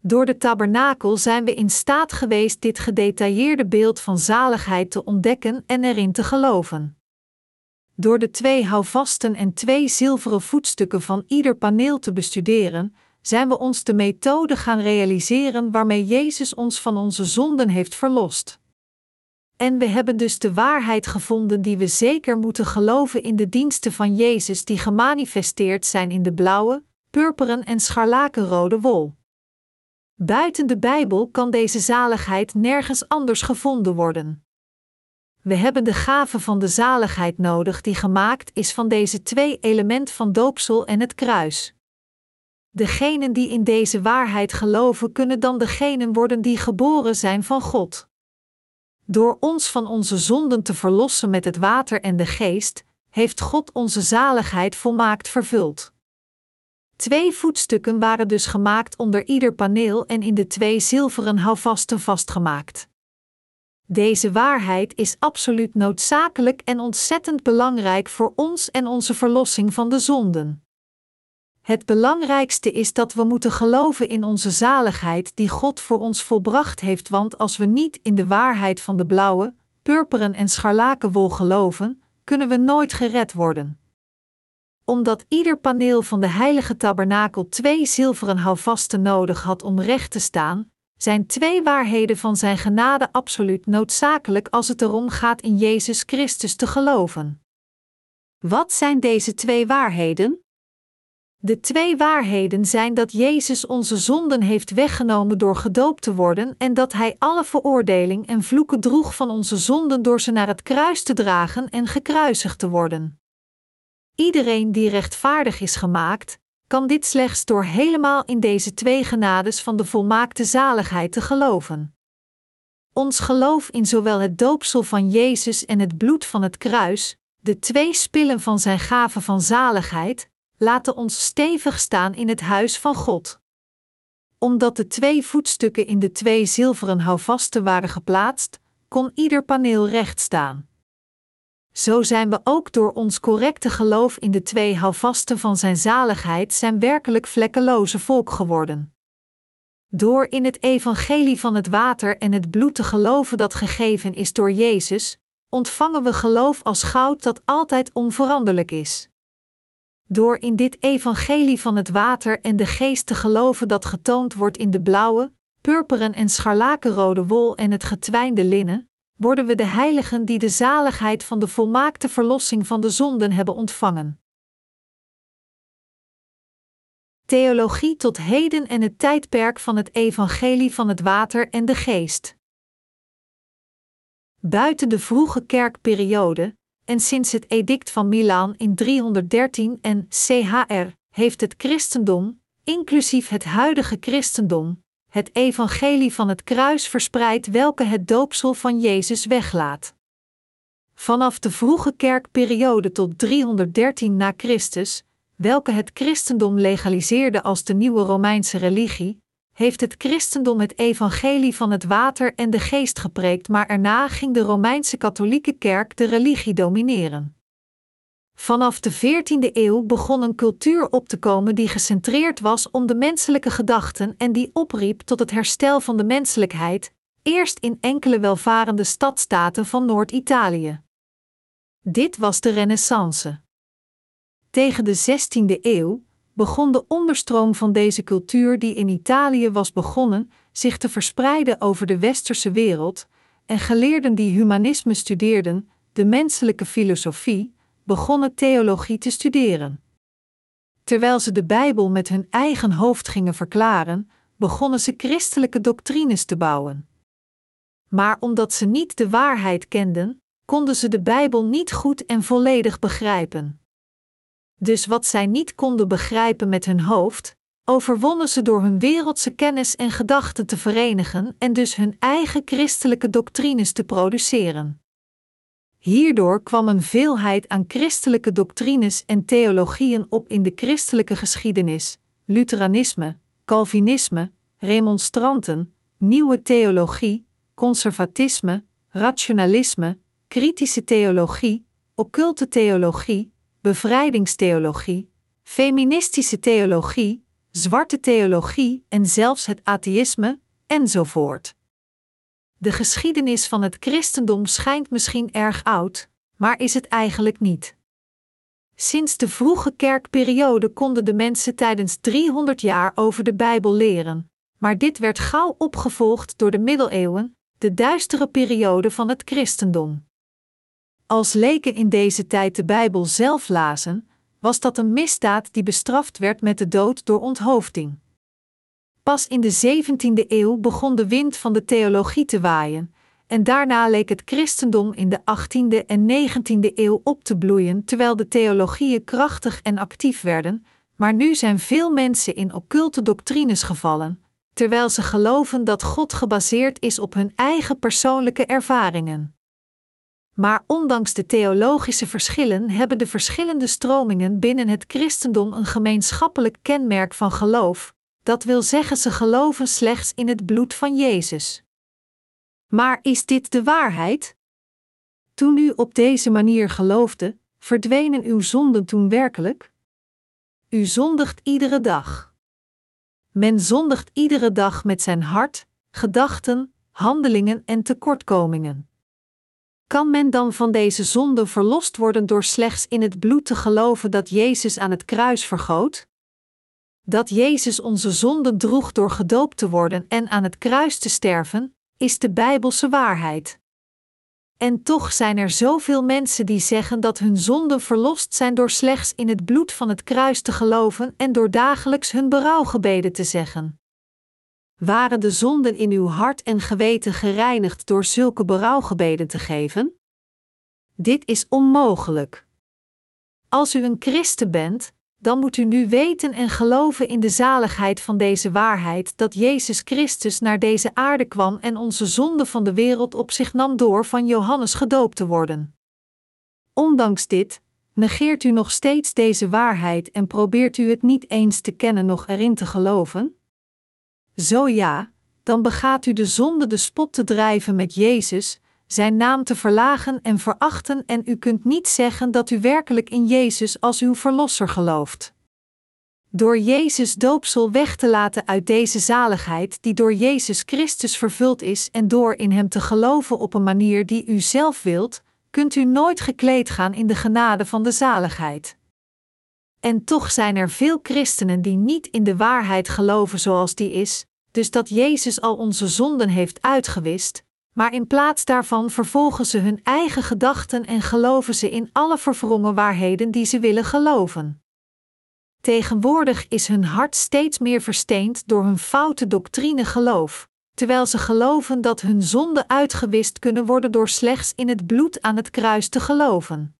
Door de tabernakel zijn we in staat geweest dit gedetailleerde beeld van zaligheid te ontdekken en erin te geloven. Door de twee houvasten en twee zilveren voetstukken van ieder paneel te bestuderen, zijn we ons de methode gaan realiseren waarmee Jezus ons van onze zonden heeft verlost. En we hebben dus de waarheid gevonden die we zeker moeten geloven in de diensten van Jezus die gemanifesteerd zijn in de blauwe, purperen en scharlakenrode wol. Buiten de Bijbel kan deze zaligheid nergens anders gevonden worden. We hebben de gave van de zaligheid nodig die gemaakt is van deze twee elementen van doopsel en het kruis. Degenen die in deze waarheid geloven kunnen dan degenen worden die geboren zijn van God. Door ons van onze zonden te verlossen met het water en de geest, heeft God onze zaligheid volmaakt vervuld. Twee voetstukken waren dus gemaakt onder ieder paneel en in de twee zilveren houvasten vastgemaakt. Deze waarheid is absoluut noodzakelijk en ontzettend belangrijk voor ons en onze verlossing van de zonden. Het belangrijkste is dat we moeten geloven in onze zaligheid die God voor ons volbracht heeft, want als we niet in de waarheid van de blauwe, purperen en scharlakenwol geloven, kunnen we nooit gered worden. Omdat ieder paneel van de heilige tabernakel twee zilveren houvasten nodig had om recht te staan, zijn twee waarheden van Zijn genade absoluut noodzakelijk als het erom gaat in Jezus Christus te geloven. Wat zijn deze twee waarheden? De twee waarheden zijn dat Jezus onze zonden heeft weggenomen door gedoopt te worden en dat Hij alle veroordeling en vloeken droeg van onze zonden door ze naar het kruis te dragen en gekruisigd te worden. Iedereen die rechtvaardig is gemaakt, kan dit slechts door helemaal in deze twee genades van de volmaakte zaligheid te geloven. Ons geloof in zowel het doopsel van Jezus en het bloed van het kruis, de twee spillen van zijn gave van zaligheid, laten ons stevig staan in het huis van God. Omdat de twee voetstukken in de twee zilveren houvasten waren geplaatst, kon ieder paneel recht staan. Zo zijn we ook door ons correcte geloof in de twee houvasten van zijn zaligheid zijn werkelijk vlekkeloze volk geworden. Door in het evangelie van het water en het bloed te geloven dat gegeven is door Jezus, ontvangen we geloof als goud dat altijd onveranderlijk is. Door in dit evangelie van het water en de geest te geloven dat getoond wordt in de blauwe, purperen en scharlakenrode wol en het getwijnde linnen, worden we de heiligen die de zaligheid van de volmaakte verlossing van de zonden hebben ontvangen. Theologie tot heden en het tijdperk van het evangelie van het water en de geest. Buiten de vroege kerkperiode, en sinds het edict van Milaan in 313 en CHR heeft het christendom, inclusief het huidige christendom, het evangelie van het kruis verspreid welke het doopsel van Jezus weglaat. Vanaf de vroege kerkperiode tot 313 na Christus, welke het christendom legaliseerde als de nieuwe Romeinse religie, heeft het christendom het evangelie van het water en de geest gepreekt, maar erna ging de Romeinse katholieke kerk de religie domineren. Vanaf de 14e eeuw begon een cultuur op te komen die gecentreerd was om de menselijke gedachten en die opriep tot het herstel van de menselijkheid, eerst in enkele welvarende stadstaten van Noord-Italië. Dit was de Renaissance. Tegen de 16e eeuw begon de onderstroom van deze cultuur, die in Italië was begonnen, zich te verspreiden over de westerse wereld, en geleerden die humanisme studeerden, de menselijke filosofie, begonnen theologie te studeren. Terwijl ze de Bijbel met hun eigen hoofd gingen verklaren, begonnen ze christelijke doctrines te bouwen. Maar omdat ze niet de waarheid kenden, konden ze de Bijbel niet goed en volledig begrijpen. Dus wat zij niet konden begrijpen met hun hoofd, overwonnen ze door hun wereldse kennis en gedachten te verenigen en dus hun eigen christelijke doctrines te produceren. Hierdoor kwam een veelheid aan christelijke doctrines en theologieën op in de christelijke geschiedenis: Lutheranisme, Calvinisme, Remonstranten, Nieuwe Theologie, Conservatisme, Rationalisme, Kritische Theologie, Occulte Theologie, Bevrijdingstheologie, Feministische Theologie, Zwarte Theologie en zelfs het atheïsme, enzovoort. De geschiedenis van het christendom schijnt misschien erg oud, maar is het eigenlijk niet. Sinds de vroege kerkperiode konden de mensen tijdens 300 jaar over de Bijbel leren, maar dit werd gauw opgevolgd door de middeleeuwen, de duistere periode van het christendom. Als leken in deze tijd de Bijbel zelf lazen, was dat een misdaad die bestraft werd met de dood door onthoofding. Pas in de 17e eeuw begon de wind van de theologie te waaien, en daarna leek het christendom in de 18e en 19e eeuw op te bloeien terwijl de theologieën krachtig en actief werden, maar nu zijn veel mensen in occulte doctrines gevallen, terwijl ze geloven dat God gebaseerd is op hun eigen persoonlijke ervaringen. Maar ondanks de theologische verschillen hebben de verschillende stromingen binnen het christendom een gemeenschappelijk kenmerk van geloof, dat wil zeggen ze geloven slechts in het bloed van Jezus. Maar is dit de waarheid? Toen u op deze manier geloofde, verdwenen uw zonden toen werkelijk? U zondigt iedere dag. Men zondigt iedere dag met zijn hart, gedachten, handelingen en tekortkomingen. Kan men dan van deze zonde verlost worden door slechts in het bloed te geloven dat Jezus aan het kruis vergoot? Dat Jezus onze zonden droeg door gedoopt te worden en aan het kruis te sterven, is de Bijbelse waarheid. En toch zijn er zoveel mensen die zeggen dat hun zonden verlost zijn door slechts in het bloed van het kruis te geloven en door dagelijks hun berouwgebeden te zeggen. Waren de zonden in uw hart en geweten gereinigd door zulke berouwgebeden te geven? Dit is onmogelijk. Als u een christen bent, dan moet u nu weten en geloven in de zaligheid van deze waarheid dat Jezus Christus naar deze aarde kwam en onze zonde van de wereld op zich nam door van Johannes gedoopt te worden. Ondanks dit, negeert u nog steeds deze waarheid en probeert u het niet eens te kennen nog erin te geloven? Zo ja, dan begaat u de zonde de spot te drijven met Jezus, zijn naam te verlagen en verachten en u kunt niet zeggen dat u werkelijk in Jezus als uw verlosser gelooft. Door Jezus doopsel weg te laten uit deze zaligheid die door Jezus Christus vervuld is en door in Hem te geloven op een manier die u zelf wilt, kunt u nooit gekleed gaan in de genade van de zaligheid. En toch zijn er veel christenen die niet in de waarheid geloven zoals die is, dus dat Jezus al onze zonden heeft uitgewist, maar in plaats daarvan vervolgen ze hun eigen gedachten en geloven ze in alle verwrongen waarheden die ze willen geloven. Tegenwoordig is hun hart steeds meer versteend door hun foute doctrine geloof, terwijl ze geloven dat hun zonden uitgewist kunnen worden door slechts in het bloed aan het kruis te geloven.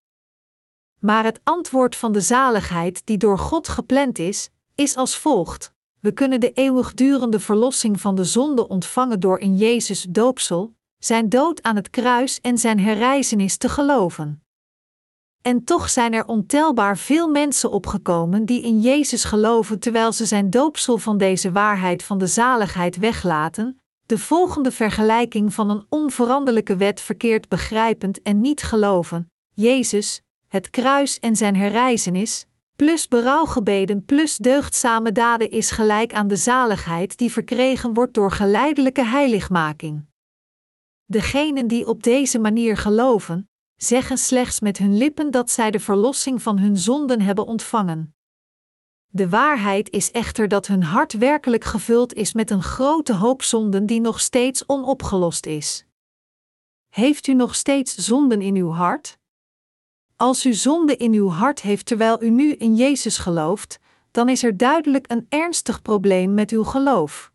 Maar het antwoord van de zaligheid die door God gepland is, is als volgt: we kunnen de eeuwigdurende verlossing van de zonde ontvangen door in Jezus doopsel, zijn dood aan het kruis en zijn herrijzenis te geloven. En toch zijn er ontelbaar veel mensen opgekomen die in Jezus geloven terwijl ze zijn doopsel van deze waarheid van de zaligheid weglaten, de volgende vergelijking van een onveranderlijke wet verkeerd begrijpend en niet geloven: Jezus, het kruis en zijn herrijzenis, plus berouwgebeden plus deugdzame daden is gelijk aan de zaligheid die verkregen wordt door geleidelijke heiligmaking. Degenen die op deze manier geloven, zeggen slechts met hun lippen dat zij de verlossing van hun zonden hebben ontvangen. De waarheid is echter dat hun hart werkelijk gevuld is met een grote hoop zonden die nog steeds onopgelost is. Heeft u nog steeds zonden in uw hart? Als u zonde in uw hart heeft terwijl u nu in Jezus gelooft, dan is er duidelijk een ernstig probleem met uw geloof.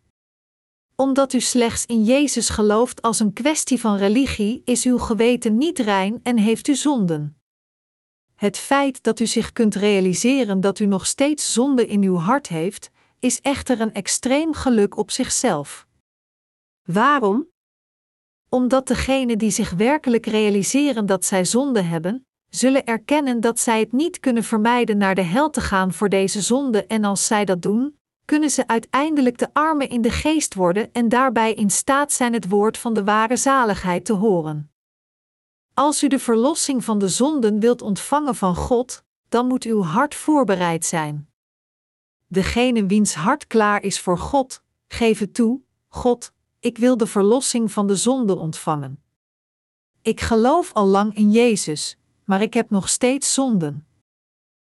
Omdat u slechts in Jezus gelooft als een kwestie van religie, is uw geweten niet rein en heeft u zonden. Het feit dat u zich kunt realiseren dat u nog steeds zonde in uw hart heeft, is echter een extreem geluk op zichzelf. Waarom? Omdat degenen die zich werkelijk realiseren dat zij zonde hebben, zullen erkennen dat zij het niet kunnen vermijden naar de hel te gaan voor deze zonde en als zij dat doen, kunnen ze uiteindelijk de armen in de geest worden en daarbij in staat zijn het woord van de ware zaligheid te horen. Als u de verlossing van de zonden wilt ontvangen van God, dan moet uw hart voorbereid zijn. Degene wiens hart klaar is voor God, geef het toe: God, ik wil de verlossing van de zonde ontvangen. Ik geloof al lang in Jezus, maar ik heb nog steeds zonden.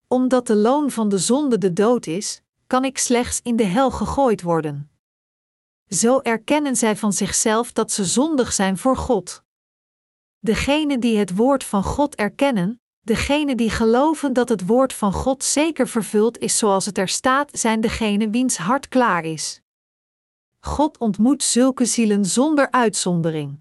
Omdat de loon van de zonde de dood is, kan ik slechts in de hel gegooid worden. Zo erkennen zij van zichzelf dat ze zondig zijn voor God. Degenen die het woord van God erkennen, degenen die geloven dat het woord van God zeker vervuld is zoals het er staat, zijn degenen wiens hart klaar is. God ontmoet zulke zielen zonder uitzondering.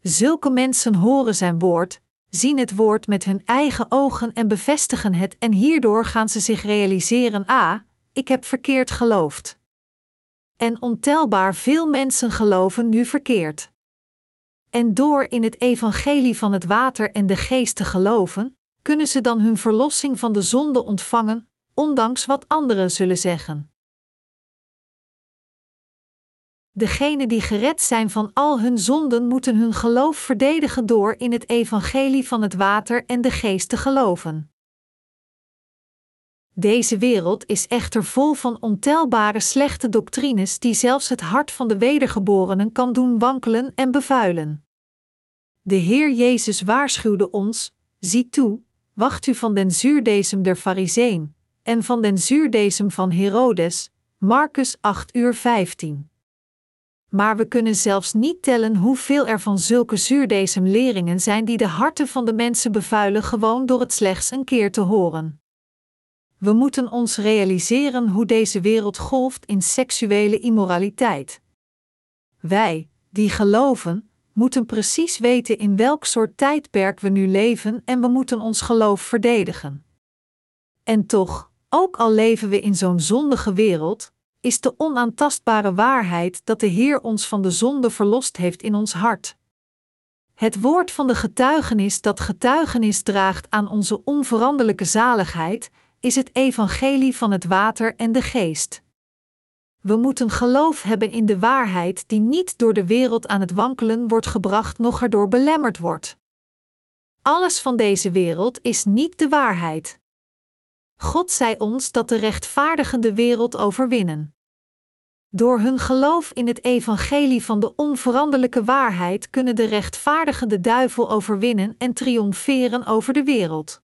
Zulke mensen horen zijn woord, zien het woord met hun eigen ogen en bevestigen het, en hierdoor gaan ze zich realiseren: ah, ik heb verkeerd geloofd. En ontelbaar veel mensen geloven nu verkeerd. En door in het evangelie van het water en de geest te geloven, kunnen ze dan hun verlossing van de zonde ontvangen, ondanks wat anderen zullen zeggen. Degenen die gered zijn van al hun zonden moeten hun geloof verdedigen door in het evangelie van het water en de geest te geloven. Deze wereld is echter vol van ontelbare slechte doctrines die zelfs het hart van de wedergeborenen kan doen wankelen en bevuilen. De Heer Jezus waarschuwde ons: zie toe, wacht u van den zuurdesem der Fariseeën en van den zuurdesem van Herodes. Marcus 8 uur 15. Maar we kunnen zelfs niet tellen hoeveel er van zulke zuurdesem-leringen zijn die de harten van de mensen bevuilen gewoon door het slechts een keer te horen. We moeten ons realiseren hoe deze wereld golft in seksuele immoraliteit. Wij, die geloven, moeten precies weten in welk soort tijdperk we nu leven en we moeten ons geloof verdedigen. En toch, ook al leven we in zo'n zondige wereld, is de onaantastbare waarheid dat de Heer ons van de zonde verlost heeft in ons hart. Het woord van de getuigenis dat getuigenis draagt aan onze onveranderlijke zaligheid, is het evangelie van het water en de geest. We moeten geloof hebben in de waarheid die niet door de wereld aan het wankelen wordt gebracht, noch erdoor belemmerd wordt. Alles van deze wereld is niet de waarheid. God zei ons dat de rechtvaardigen de wereld overwinnen. Door hun geloof in het evangelie van de onveranderlijke waarheid kunnen de rechtvaardigen de duivel overwinnen en triomferen over de wereld.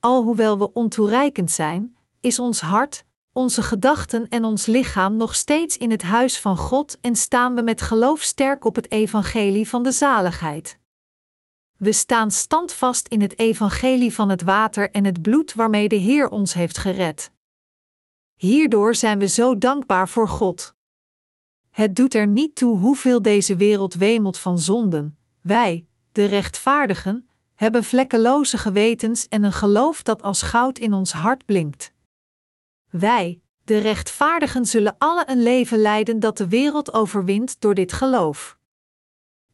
Alhoewel we ontoereikend zijn, is ons hart, onze gedachten en ons lichaam nog steeds in het huis van God en staan we met geloof sterk op het evangelie van de zaligheid. We staan standvast in het evangelie van het water en het bloed waarmee de Heer ons heeft gered. Hierdoor zijn we zo dankbaar voor God. Het doet er niet toe hoeveel deze wereld wemelt van zonden. Wij, de rechtvaardigen, hebben vlekkeloze gewetens en een geloof dat als goud in ons hart blinkt. Wij, de rechtvaardigen, zullen alle een leven leiden dat de wereld overwint door dit geloof.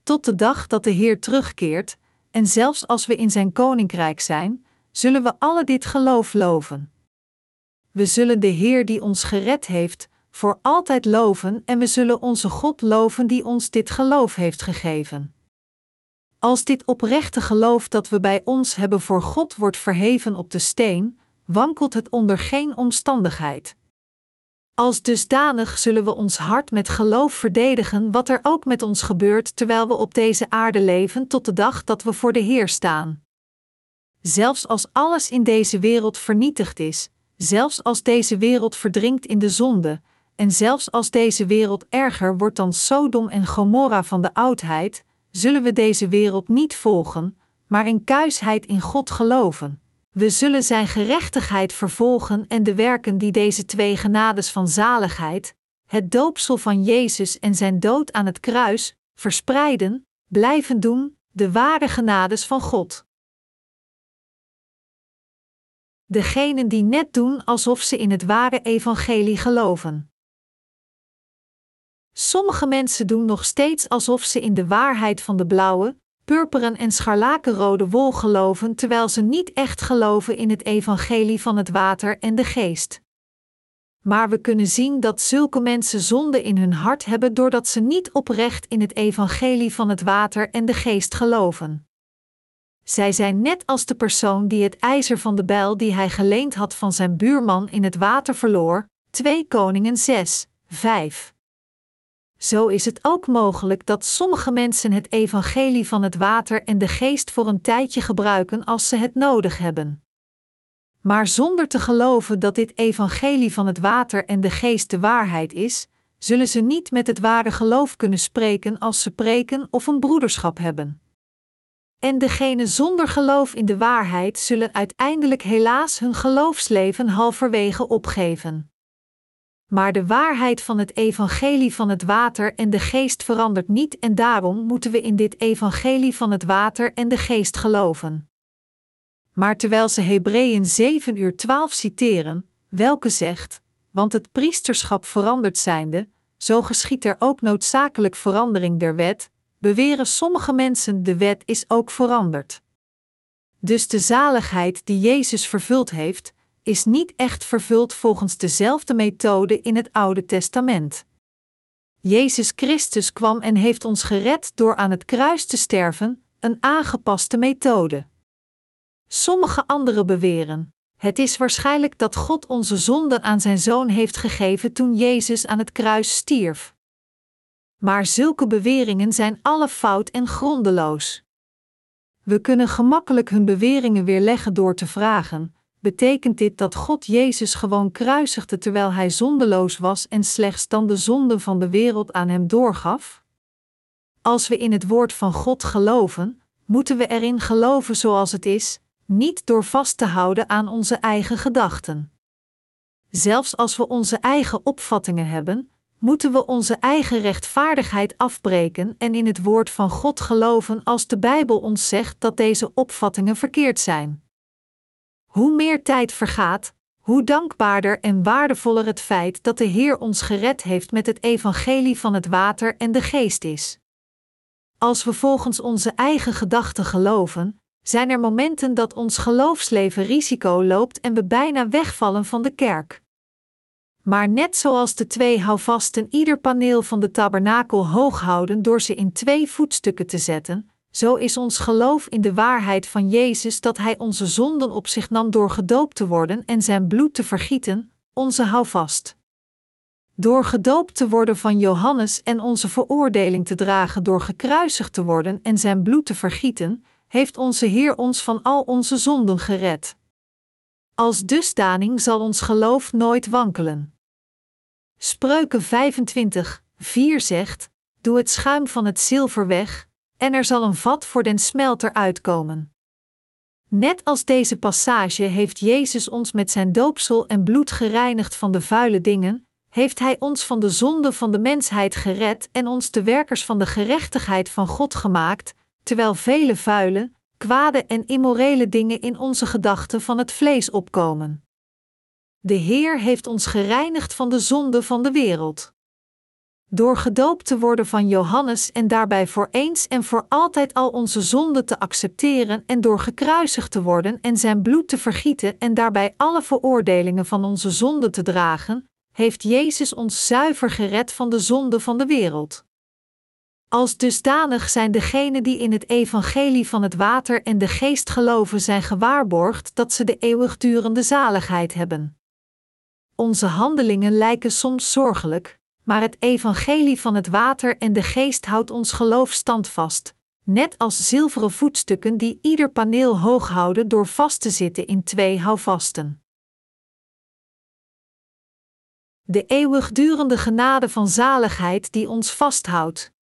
Tot de dag dat de Heer terugkeert, en zelfs als we in zijn koninkrijk zijn, zullen we alle dit geloof loven. We zullen de Heer die ons gered heeft, voor altijd loven en we zullen onze God loven die ons dit geloof heeft gegeven. Als dit oprechte geloof dat we bij ons hebben voor God wordt verheven op de steen, wankelt het onder geen omstandigheid. Als dusdanig zullen we ons hart met geloof verdedigen, wat er ook met ons gebeurt terwijl we op deze aarde leven, tot de dag dat we voor de Heer staan. Zelfs als alles in deze wereld vernietigd is, zelfs als deze wereld verdrinkt in de zonde, en zelfs als deze wereld erger wordt dan Sodom en Gomorra van de oudheid, zullen we deze wereld niet volgen, maar in kuisheid in God geloven. We zullen Zijn gerechtigheid vervolgen en de werken die deze twee genades van zaligheid, het doopsel van Jezus en Zijn dood aan het kruis, verspreiden, blijven doen, de ware genades van God. degenen die net doen alsof ze in het ware evangelie geloven. Sommige mensen doen nog steeds alsof ze in de waarheid van de blauwe, purperen en scharlakenrode wol geloven, terwijl ze niet echt geloven in het evangelie van het water en de geest. Maar we kunnen zien dat zulke mensen zonde in hun hart hebben doordat ze niet oprecht in het evangelie van het water en de geest geloven. Zij zijn net als de persoon die het ijzer van de bijl die hij geleend had van zijn buurman in het water verloor, 2 Koningen 6, 5. Zo is het ook mogelijk dat sommige mensen het evangelie van het water en de geest voor een tijdje gebruiken als ze het nodig hebben. Maar zonder te geloven dat dit evangelie van het water en de geest de waarheid is, zullen ze niet met het ware geloof kunnen spreken als ze preken of een broederschap hebben. En degenen zonder geloof in de waarheid zullen uiteindelijk helaas hun geloofsleven halverwege opgeven. Maar de waarheid van het evangelie van het water en de geest verandert niet en daarom moeten we in dit evangelie van het water en de geest geloven. Maar terwijl ze Hebreeën 7 uur 12 citeren, welke zegt, want het priesterschap veranderd zijnde, zo geschiet er ook noodzakelijk verandering der wet, beweren sommige mensen de wet is ook veranderd. Dus de zaligheid die Jezus vervuld heeft, is niet echt vervuld volgens dezelfde methode in het Oude Testament. Jezus Christus kwam en heeft ons gered door aan het kruis te sterven, een aangepaste methode. Sommige anderen beweren: het is waarschijnlijk dat God onze zonden aan zijn zoon heeft gegeven toen Jezus aan het kruis stierf. Maar zulke beweringen zijn alle fout en grondeloos. We kunnen gemakkelijk hun beweringen weerleggen door te vragen: betekent dit dat God Jezus gewoon kruisigde terwijl hij zondeloos was en slechts dan de zonden van de wereld aan hem doorgaf? Als we in het woord van God geloven, moeten we erin geloven zoals het is, niet door vast te houden aan onze eigen gedachten. Zelfs als we onze eigen opvattingen hebben, moeten we onze eigen rechtvaardigheid afbreken en in het woord van God geloven als de Bijbel ons zegt dat deze opvattingen verkeerd zijn. Hoe meer tijd vergaat, hoe dankbaarder en waardevoller het feit dat de Heer ons gered heeft met het evangelie van het water en de geest is. Als we volgens onze eigen gedachten geloven, zijn er momenten dat ons geloofsleven risico loopt en we bijna wegvallen van de kerk. Maar net zoals de twee houvasten ieder paneel van de tabernakel hoog houden door ze in twee voetstukken te zetten, zo is ons geloof in de waarheid van Jezus dat Hij onze zonden op zich nam door gedoopt te worden en zijn bloed te vergieten, onze houvast. Door gedoopt te worden van Johannes en onze veroordeling te dragen door gekruisigd te worden en zijn bloed te vergieten, heeft onze Heer ons van al onze zonden gered. Als dusdaning zal ons geloof nooit wankelen. Spreuken 25, 4 zegt: Doe het schuim van het zilver weg, en er zal een vat voor den smelter uitkomen. Net als deze passage heeft Jezus ons met zijn doopsel en bloed gereinigd van de vuile dingen, heeft Hij ons van de zonde van de mensheid gered en ons de werkers van de gerechtigheid van God gemaakt, terwijl vele vuile, kwade en immorele dingen in onze gedachten van het vlees opkomen. De Heer heeft ons gereinigd van de zonde van de wereld. Door gedoopt te worden van Johannes en daarbij voor eens en voor altijd al onze zonden te accepteren en door gekruisigd te worden en zijn bloed te vergieten en daarbij alle veroordelingen van onze zonden te dragen, heeft Jezus ons zuiver gered van de zonde van de wereld. Als dusdanig zijn degenen die in het evangelie van het water en de geest geloven zijn gewaarborgd dat ze de eeuwigdurende zaligheid hebben. Onze handelingen lijken soms zorgelijk, maar het evangelie van het water en de geest houdt ons geloof standvast, net als zilveren voetstukken die ieder paneel hoog houden door vast te zitten in twee houvasten. De eeuwigdurende genade van zaligheid die ons vasthoudt.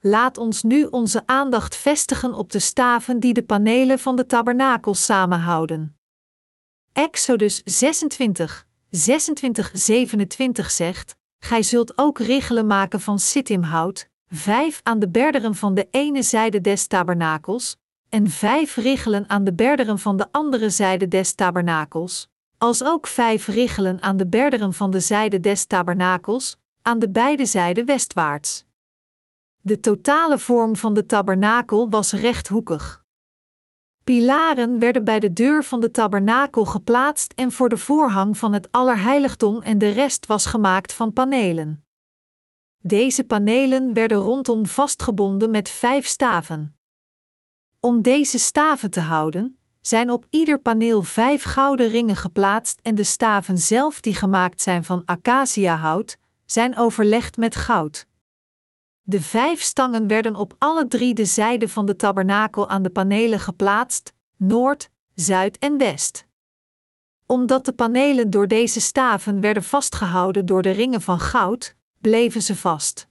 Laat ons nu onze aandacht vestigen op de staven die de panelen van de tabernakel samenhouden. Exodus 26, 26, 27 zegt: Gij zult ook richelen maken van sittimhout, vijf aan de berderen van de ene zijde des tabernakels, en vijf richelen aan de berderen van de andere zijde des tabernakels, als ook vijf richelen aan de berderen van de zijde des tabernakels, aan de beide zijden westwaarts. De totale vorm van de tabernakel was rechthoekig. Pilaren werden bij de deur van de tabernakel geplaatst en voor de voorhang van het allerheiligdom en de rest was gemaakt van panelen. Deze panelen werden rondom vastgebonden met vijf staven. Om deze staven te houden, zijn op ieder paneel vijf gouden ringen geplaatst en de staven zelf die gemaakt zijn van acaciahout, zijn overlegd met goud. De vijf stangen werden op alle drie de zijden van de tabernakel aan de panelen geplaatst, noord, zuid en west. Omdat de panelen door deze staven werden vastgehouden door de ringen van goud, bleven ze vast.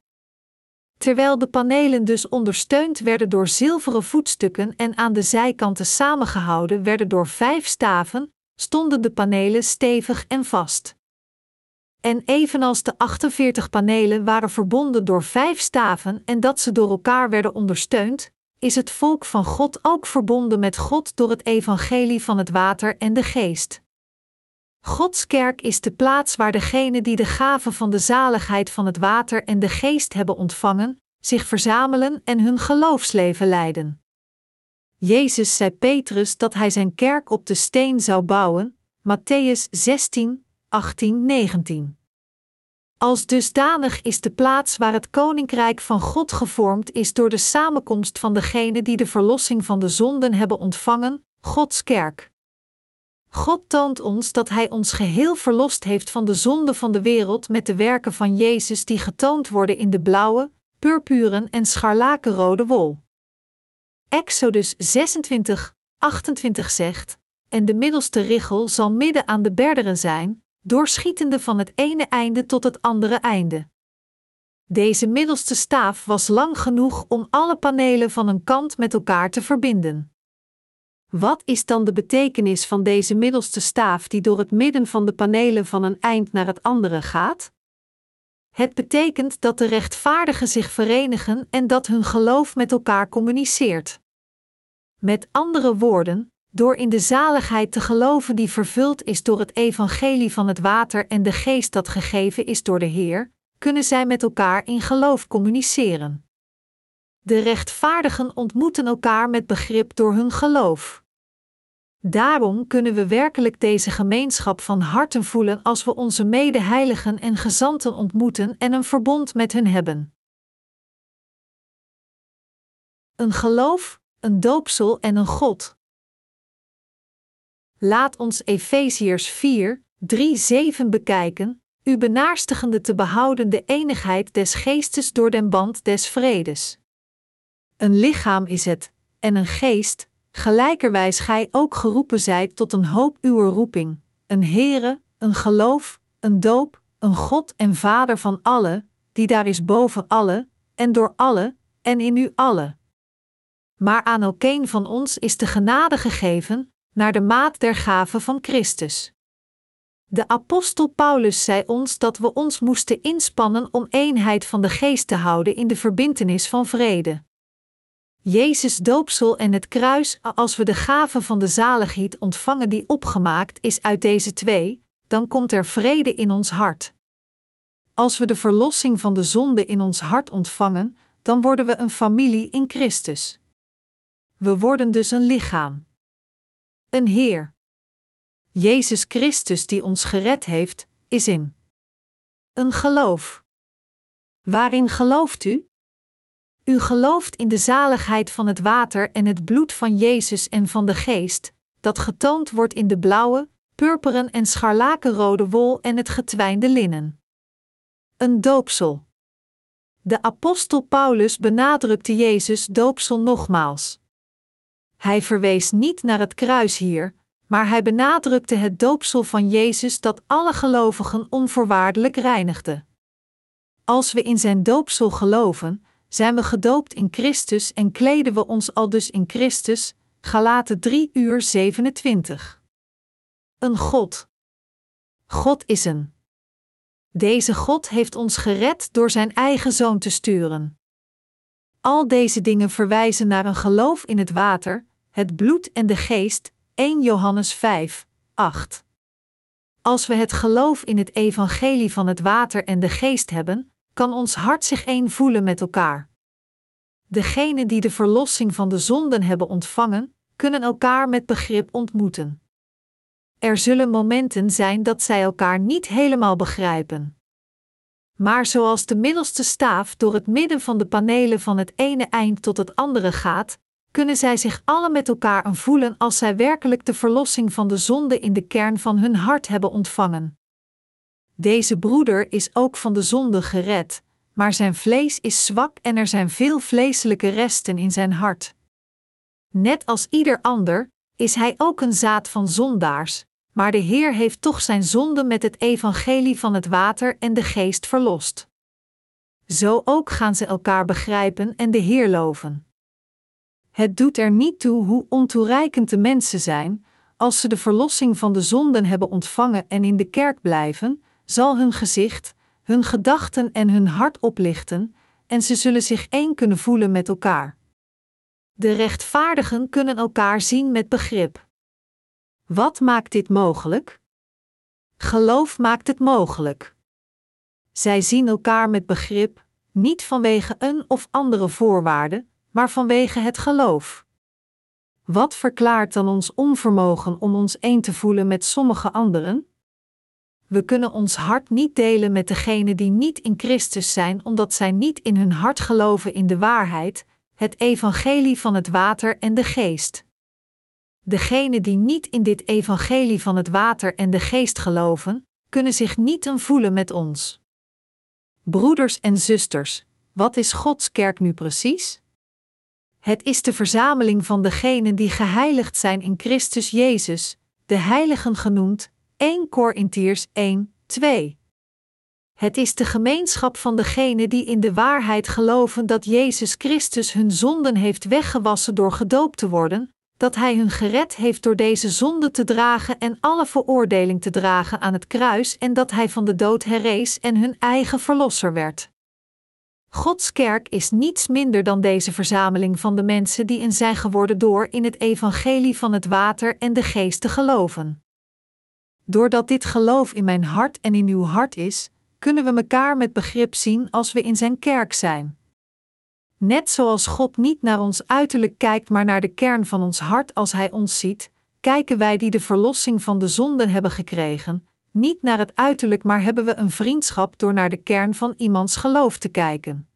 Terwijl de panelen dus ondersteund werden door zilveren voetstukken en aan de zijkanten samengehouden werden door vijf staven, stonden de panelen stevig en vast. En evenals de 48 panelen waren verbonden door vijf staven en dat ze door elkaar werden ondersteund, is het volk van God ook verbonden met God door het evangelie van het water en de geest. Gods kerk is de plaats waar degenen die de gave van de zaligheid van het water en de geest hebben ontvangen, zich verzamelen en hun geloofsleven leiden. Jezus zei Petrus dat hij zijn kerk op de steen zou bouwen, Matthäus 16, 18, 19. Als dusdanig is de plaats waar het koninkrijk van God gevormd is door de samenkomst van degenen die de verlossing van de zonden hebben ontvangen, Gods kerk. God toont ons dat Hij ons geheel verlost heeft van de zonde van de wereld met de werken van Jezus die getoond worden in de blauwe, purpuren en scharlakenrode wol. Exodus 26, 28 zegt: En de middelste richel zal midden aan de berderen zijn, doorschietende van het ene einde tot het andere einde. Deze middelste staaf was lang genoeg om alle panelen van een kant met elkaar te verbinden. Wat is dan de betekenis van deze middelste staaf die door het midden van de panelen van een eind naar het andere gaat? Het betekent dat de rechtvaardigen zich verenigen en dat hun geloof met elkaar communiceert. Met andere woorden, door in de zaligheid te geloven die vervuld is door het evangelie van het water en de geest dat gegeven is door de Heer, kunnen zij met elkaar in geloof communiceren. De rechtvaardigen ontmoeten elkaar met begrip door hun geloof. Daarom kunnen we werkelijk deze gemeenschap van harten voelen als we onze medeheiligen en gezanten ontmoeten en een verbond met hen hebben. Een geloof, een doopsel en een God. Laat ons Efeziërs 4, 3, 7 bekijken, u benaarstigende te behouden de enigheid des geestes door den band des vredes. Een lichaam is het, en een geest, gelijkerwijs gij ook geroepen zijt tot een hoop uw roeping, een Heere, een geloof, een doop, een God en Vader van alle, die daar is boven alle, en door alle, en in u alle. Maar aan elkeen van ons is de genade gegeven, naar de maat der gave van Christus. De apostel Paulus zei ons dat we ons moesten inspannen om eenheid van de geest te houden in de verbintenis van vrede. Jezus doopsel en het kruis, als we de gave van de zaligheid ontvangen die opgemaakt is uit deze twee, dan komt er vrede in ons hart. Als we de verlossing van de zonde in ons hart ontvangen, dan worden we een familie in Christus. We worden dus een lichaam. Een Heer. Jezus Christus die ons gered heeft, is in. Een geloof. Waarin gelooft u? U gelooft in de zaligheid van het water en het bloed van Jezus en van de Geest, dat getoond wordt in de blauwe, purperen en scharlakenrode wol en het getwijnde linnen. Een doopsel. De apostel Paulus benadrukte Jezus doopsel nogmaals. Hij verwees niet naar het kruis hier, maar hij benadrukte het doopsel van Jezus dat alle gelovigen onvoorwaardelijk reinigde. Als we in zijn doopsel geloven, zijn we gedoopt in Christus en kleden we ons al dus in Christus. Galaten 3 uur 27. Een God. God is een. Deze God heeft ons gered door zijn eigen zoon te sturen. Al deze dingen verwijzen naar een geloof in het water, het bloed en de geest, 1 Johannes 5, 8. Als we het geloof in het evangelie van het water en de geest hebben, kan ons hart zich één voelen met elkaar. Degenen die de verlossing van de zonden hebben ontvangen, kunnen elkaar met begrip ontmoeten. Er zullen momenten zijn dat zij elkaar niet helemaal begrijpen. Maar zoals de middelste staaf door het midden van de panelen van het ene eind tot het andere gaat, kunnen zij zich alle met elkaar voelen als zij werkelijk de verlossing van de zonde in de kern van hun hart hebben ontvangen. Deze broeder is ook van de zonde gered, maar zijn vlees is zwak en er zijn veel vleeselijke resten in zijn hart. Net als ieder ander is hij ook een zaad van zondaars, maar de Heer heeft toch zijn zonde met het evangelie van het water en de geest verlost. Zo ook gaan ze elkaar begrijpen en de Heer loven. Het doet er niet toe hoe ontoereikend de mensen zijn, als ze de verlossing van de zonden hebben ontvangen en in de kerk blijven, zal hun gezicht, hun gedachten en hun hart oplichten, en ze zullen zich één kunnen voelen met elkaar. De rechtvaardigen kunnen elkaar zien met begrip. Wat maakt dit mogelijk? Geloof maakt het mogelijk. Zij zien elkaar met begrip, niet vanwege een of andere voorwaarde, maar vanwege het geloof. Wat verklaart dan ons onvermogen om ons één te voelen met sommige anderen? We kunnen ons hart niet delen met degenen die niet in Christus zijn, omdat zij niet in hun hart geloven in de waarheid, het evangelie van het water en de geest. Degenen die niet in dit evangelie van het water en de geest geloven, kunnen zich niet een voelen met ons. Broeders en zusters, wat is Gods kerk nu precies? Het is de verzameling van degenen die geheiligd zijn in Christus Jezus, de heiligen genoemd, 1 Korintiërs 1, 2. Het is de gemeenschap van degenen die in de waarheid geloven dat Jezus Christus hun zonden heeft weggewassen door gedoopt te worden, dat Hij hun gered heeft door deze zonde te dragen en alle veroordeling te dragen aan het kruis en dat Hij van de dood herrees en hun eigen verlosser werd. Gods kerk is niets minder dan deze verzameling van de mensen die in zijn geworden door in het evangelie van het water en de geest te geloven. Doordat dit geloof in mijn hart en in uw hart is, kunnen we elkaar met begrip zien als we in zijn kerk zijn. Net zoals God niet naar ons uiterlijk kijkt, maar naar de kern van ons hart als Hij ons ziet, kijken wij die de verlossing van de zonden hebben gekregen, niet naar het uiterlijk, maar hebben we een vriendschap door naar de kern van iemands geloof te kijken.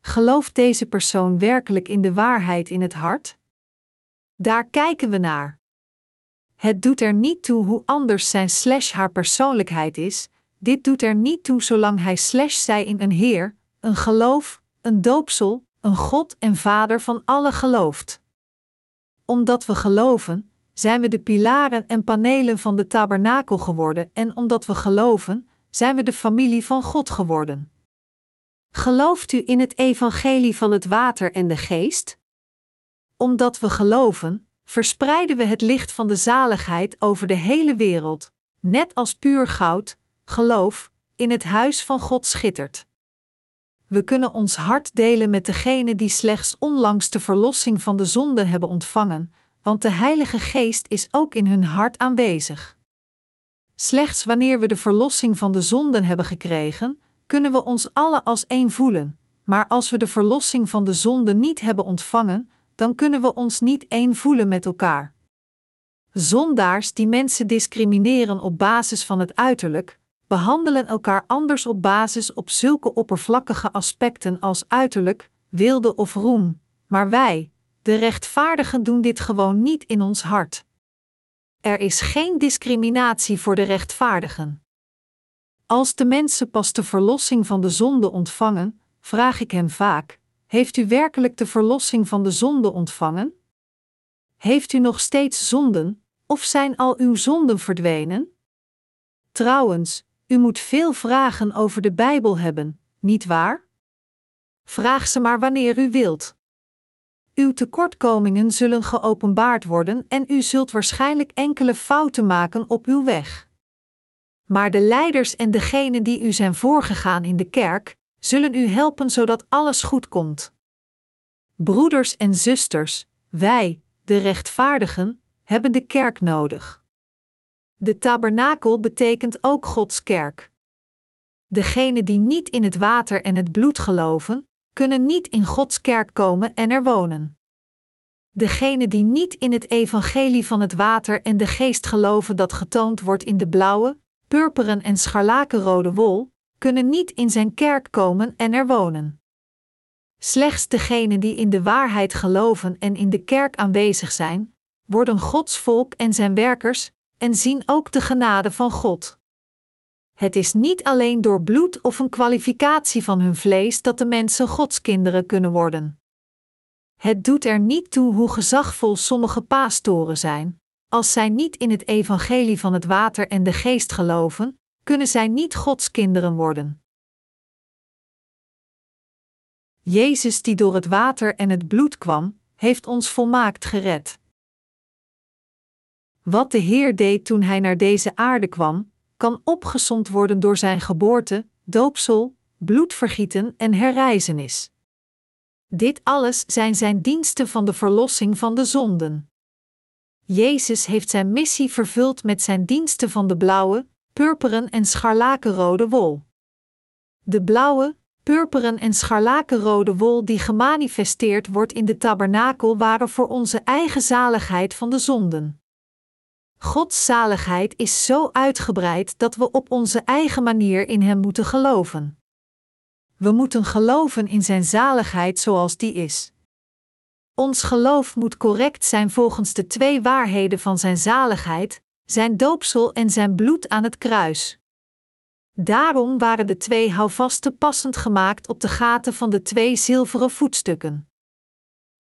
Gelooft deze persoon werkelijk in de waarheid in het hart? Daar kijken we naar. Het doet er niet toe hoe anders zijn slash haar persoonlijkheid is, dit doet er niet toe zolang hij slash zij in een Heer, een geloof, een doopsel, een God en Vader van alle gelooft. Omdat we geloven, zijn we de pilaren en panelen van de tabernakel geworden en omdat we geloven, zijn we de familie van God geworden. Gelooft u in het evangelie van het water en de geest? Omdat we geloven, verspreiden we het licht van de zaligheid over de hele wereld, net als puur goud, geloof, in het huis van God schittert. We kunnen ons hart delen met degenen die slechts onlangs de verlossing van de zonde hebben ontvangen, want de Heilige Geest is ook in hun hart aanwezig. Slechts wanneer we de verlossing van de zonden hebben gekregen, kunnen we ons alle als één voelen, maar als we de verlossing van de zonde niet hebben ontvangen, dan kunnen we ons niet één voelen met elkaar. Zondaars die mensen discrimineren op basis van het uiterlijk, behandelen elkaar anders op basis op zulke oppervlakkige aspecten als uiterlijk, wilde of roem, maar wij, de rechtvaardigen, doen dit gewoon niet in ons hart. Er is geen discriminatie voor de rechtvaardigen. Als de mensen pas de verlossing van de zonde ontvangen, vraag ik hen vaak: Heeft u werkelijk de verlossing van de zonde ontvangen? Heeft u nog steeds zonden, of zijn al uw zonden verdwenen? Trouwens, u moet veel vragen over de Bijbel hebben, niet waar? Vraag ze maar wanneer u wilt. Uw tekortkomingen zullen geopenbaard worden en u zult waarschijnlijk enkele fouten maken op uw weg. Maar de leiders en degenen die u zijn voorgegaan in de kerk, zullen u helpen zodat alles goed komt. Broeders en zusters, wij, de rechtvaardigen, hebben de kerk nodig. De tabernakel betekent ook Gods kerk. Degenen die niet in het water en het bloed geloven, kunnen niet in Gods kerk komen en er wonen. Degenen die niet in het evangelie van het water en de geest geloven dat getoond wordt in de blauwe, purperen en scharlakenrode wol, kunnen niet in zijn kerk komen en er wonen. Slechts degenen die in de waarheid geloven en in de kerk aanwezig zijn, worden Gods volk en zijn werkers, en zien ook de genade van God. Het is niet alleen door bloed of een kwalificatie van hun vlees dat de mensen Gods kinderen kunnen worden. Het doet er niet toe hoe gezagvol sommige pastoren zijn. Als zij niet in het evangelie van het water en de geest geloven, kunnen zij niet Gods kinderen worden. Jezus, die door het water en het bloed kwam, heeft ons volmaakt gered. Wat de Heer deed toen hij naar deze aarde kwam, kan opgesomd worden door zijn geboorte, doopsel, bloedvergieten en herrijzenis. Dit alles zijn zijn diensten van de verlossing van de zonden. Jezus heeft zijn missie vervuld met zijn diensten van de blauwe, purperen en scharlakenrode wol. De blauwe, purperen en scharlakenrode wol die gemanifesteerd wordt in de tabernakel waren voor onze eigen zaligheid van de zonden. Gods zaligheid is zo uitgebreid dat we op onze eigen manier in Hem moeten geloven. We moeten geloven in Zijn zaligheid zoals die is. Ons geloof moet correct zijn volgens de twee waarheden van Zijn zaligheid, Zijn doopsel en Zijn bloed aan het kruis. Daarom waren de twee houvasten passend gemaakt op de gaten van de twee zilveren voetstukken.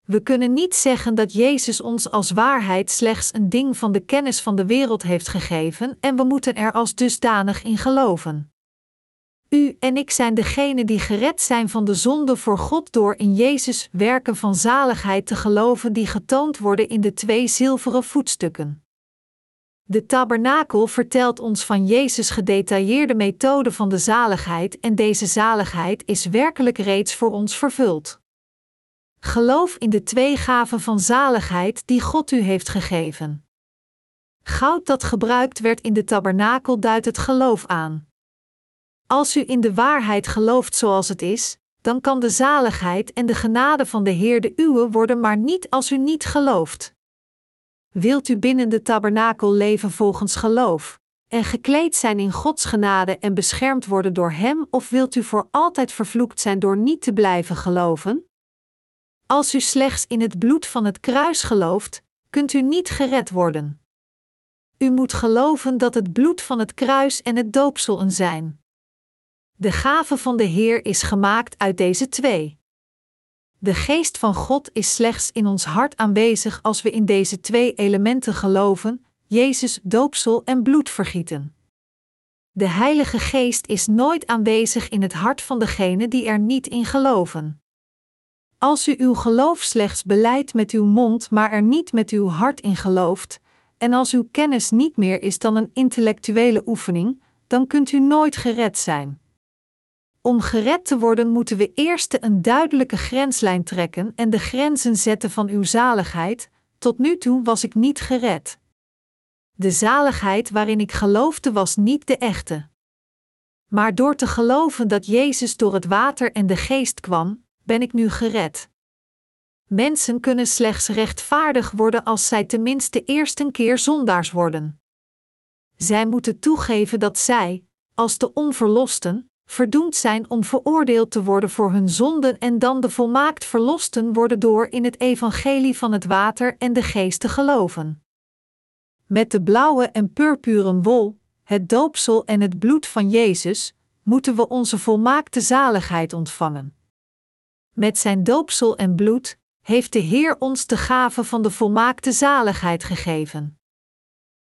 We kunnen niet zeggen dat Jezus ons als waarheid slechts een ding van de kennis van de wereld heeft gegeven en we moeten er als dusdanig in geloven. U en ik zijn degenen die gered zijn van de zonde voor God door in Jezus werken van zaligheid te geloven die getoond worden in de twee zilveren voetstukken. De tabernakel vertelt ons van Jezus' gedetailleerde methode van de zaligheid en deze zaligheid is werkelijk reeds voor ons vervuld. Geloof in de twee gaven van zaligheid die God u heeft gegeven. Goud dat gebruikt werd in de tabernakel duidt het geloof aan. Als u in de waarheid gelooft zoals het is, dan kan de zaligheid en de genade van de Heer de uwe worden, maar niet als u niet gelooft. Wilt u binnen de tabernakel leven volgens geloof, en gekleed zijn in Gods genade en beschermd worden door Hem, of wilt u voor altijd vervloekt zijn door niet te blijven geloven? Als u slechts in het bloed van het kruis gelooft, kunt u niet gered worden. U moet geloven dat het bloed van het kruis en het doopsel een zijn. De gave van de Heer is gemaakt uit deze twee. De geest van God is slechts in ons hart aanwezig als we in deze twee elementen geloven: Jezus, doopsel en bloedvergieten. De Heilige Geest is nooit aanwezig in het hart van degene die er niet in geloven. Als u uw geloof slechts beleidt met uw mond, maar er niet met uw hart in gelooft, en als uw kennis niet meer is dan een intellectuele oefening, dan kunt u nooit gered zijn. Om gered te worden moeten we eerst een duidelijke grenslijn trekken en de grenzen zetten van uw zaligheid. Tot nu toe was ik niet gered. De zaligheid waarin ik geloofde was niet de echte. Maar door te geloven dat Jezus door het water en de geest kwam, ben ik nu gered. Mensen kunnen slechts rechtvaardig worden als zij tenminste eerst een keer zondaars worden. Zij moeten toegeven dat zij, als de onverlosten, verdoemd zijn om veroordeeld te worden voor hun zonden en dan de volmaakt verlosten worden door in het evangelie van het water en de geest te geloven. Met de blauwe en purpuren wol, het doopsel en het bloed van Jezus, moeten we onze volmaakte zaligheid ontvangen. Met zijn doopsel en bloed heeft de Heer ons de gave van de volmaakte zaligheid gegeven.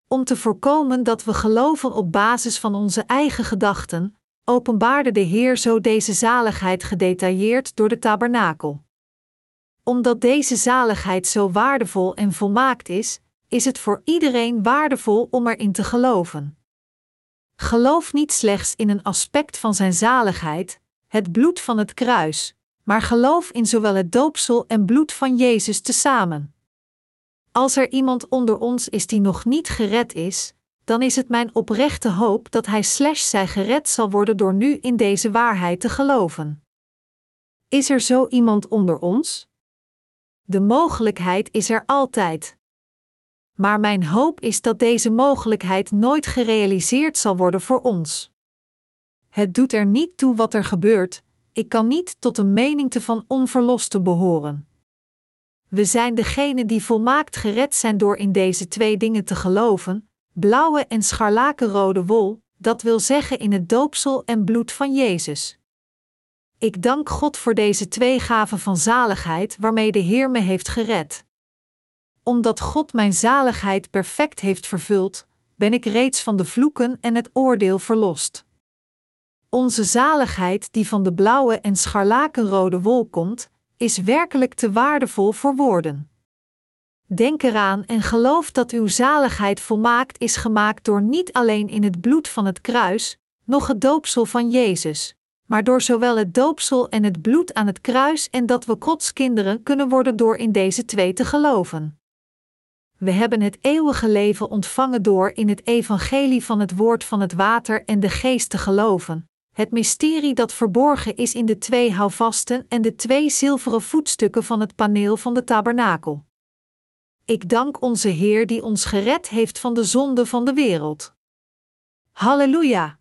Om te voorkomen dat we geloven op basis van onze eigen gedachten, openbaarde de Heer zo deze zaligheid gedetailleerd door de tabernakel. Omdat deze zaligheid zo waardevol en volmaakt is, is het voor iedereen waardevol om erin te geloven. Geloof niet slechts in een aspect van zijn zaligheid, het bloed van het kruis, maar geloof in zowel het doopsel en bloed van Jezus tezamen. Als er iemand onder ons is die nog niet gered is, dan is het mijn oprechte hoop dat hij slash zij gered zal worden door nu in deze waarheid te geloven. Is er zo iemand onder ons? De mogelijkheid is er altijd. Maar mijn hoop is dat deze mogelijkheid nooit gerealiseerd zal worden voor ons. Het doet er niet toe wat er gebeurt, ik kan niet tot een menigte van onverlosten behoren. We zijn degene die volmaakt gered zijn door in deze twee dingen te geloven: blauwe en scharlakenrode wol, dat wil zeggen in het doopsel en bloed van Jezus. Ik dank God voor deze twee gaven van zaligheid waarmee de Heer me heeft gered. Omdat God mijn zaligheid perfect heeft vervuld, ben ik reeds van de vloeken en het oordeel verlost. Onze zaligheid, die van de blauwe en scharlakenrode wol komt, is werkelijk te waardevol voor woorden. Denk eraan en geloof dat uw zaligheid volmaakt is gemaakt door niet alleen in het bloed van het kruis, noch het doopsel van Jezus, maar door zowel het doopsel en het bloed aan het kruis en dat we Gods kinderen kunnen worden door in deze twee te geloven. We hebben het eeuwige leven ontvangen door in het evangelie van het woord van het water en de geest te geloven, het mysterie dat verborgen is in de twee houvasten en de twee zilveren voetstukken van het paneel van de tabernakel. Ik dank onze Heer die ons gered heeft van de zonde van de wereld. Halleluja!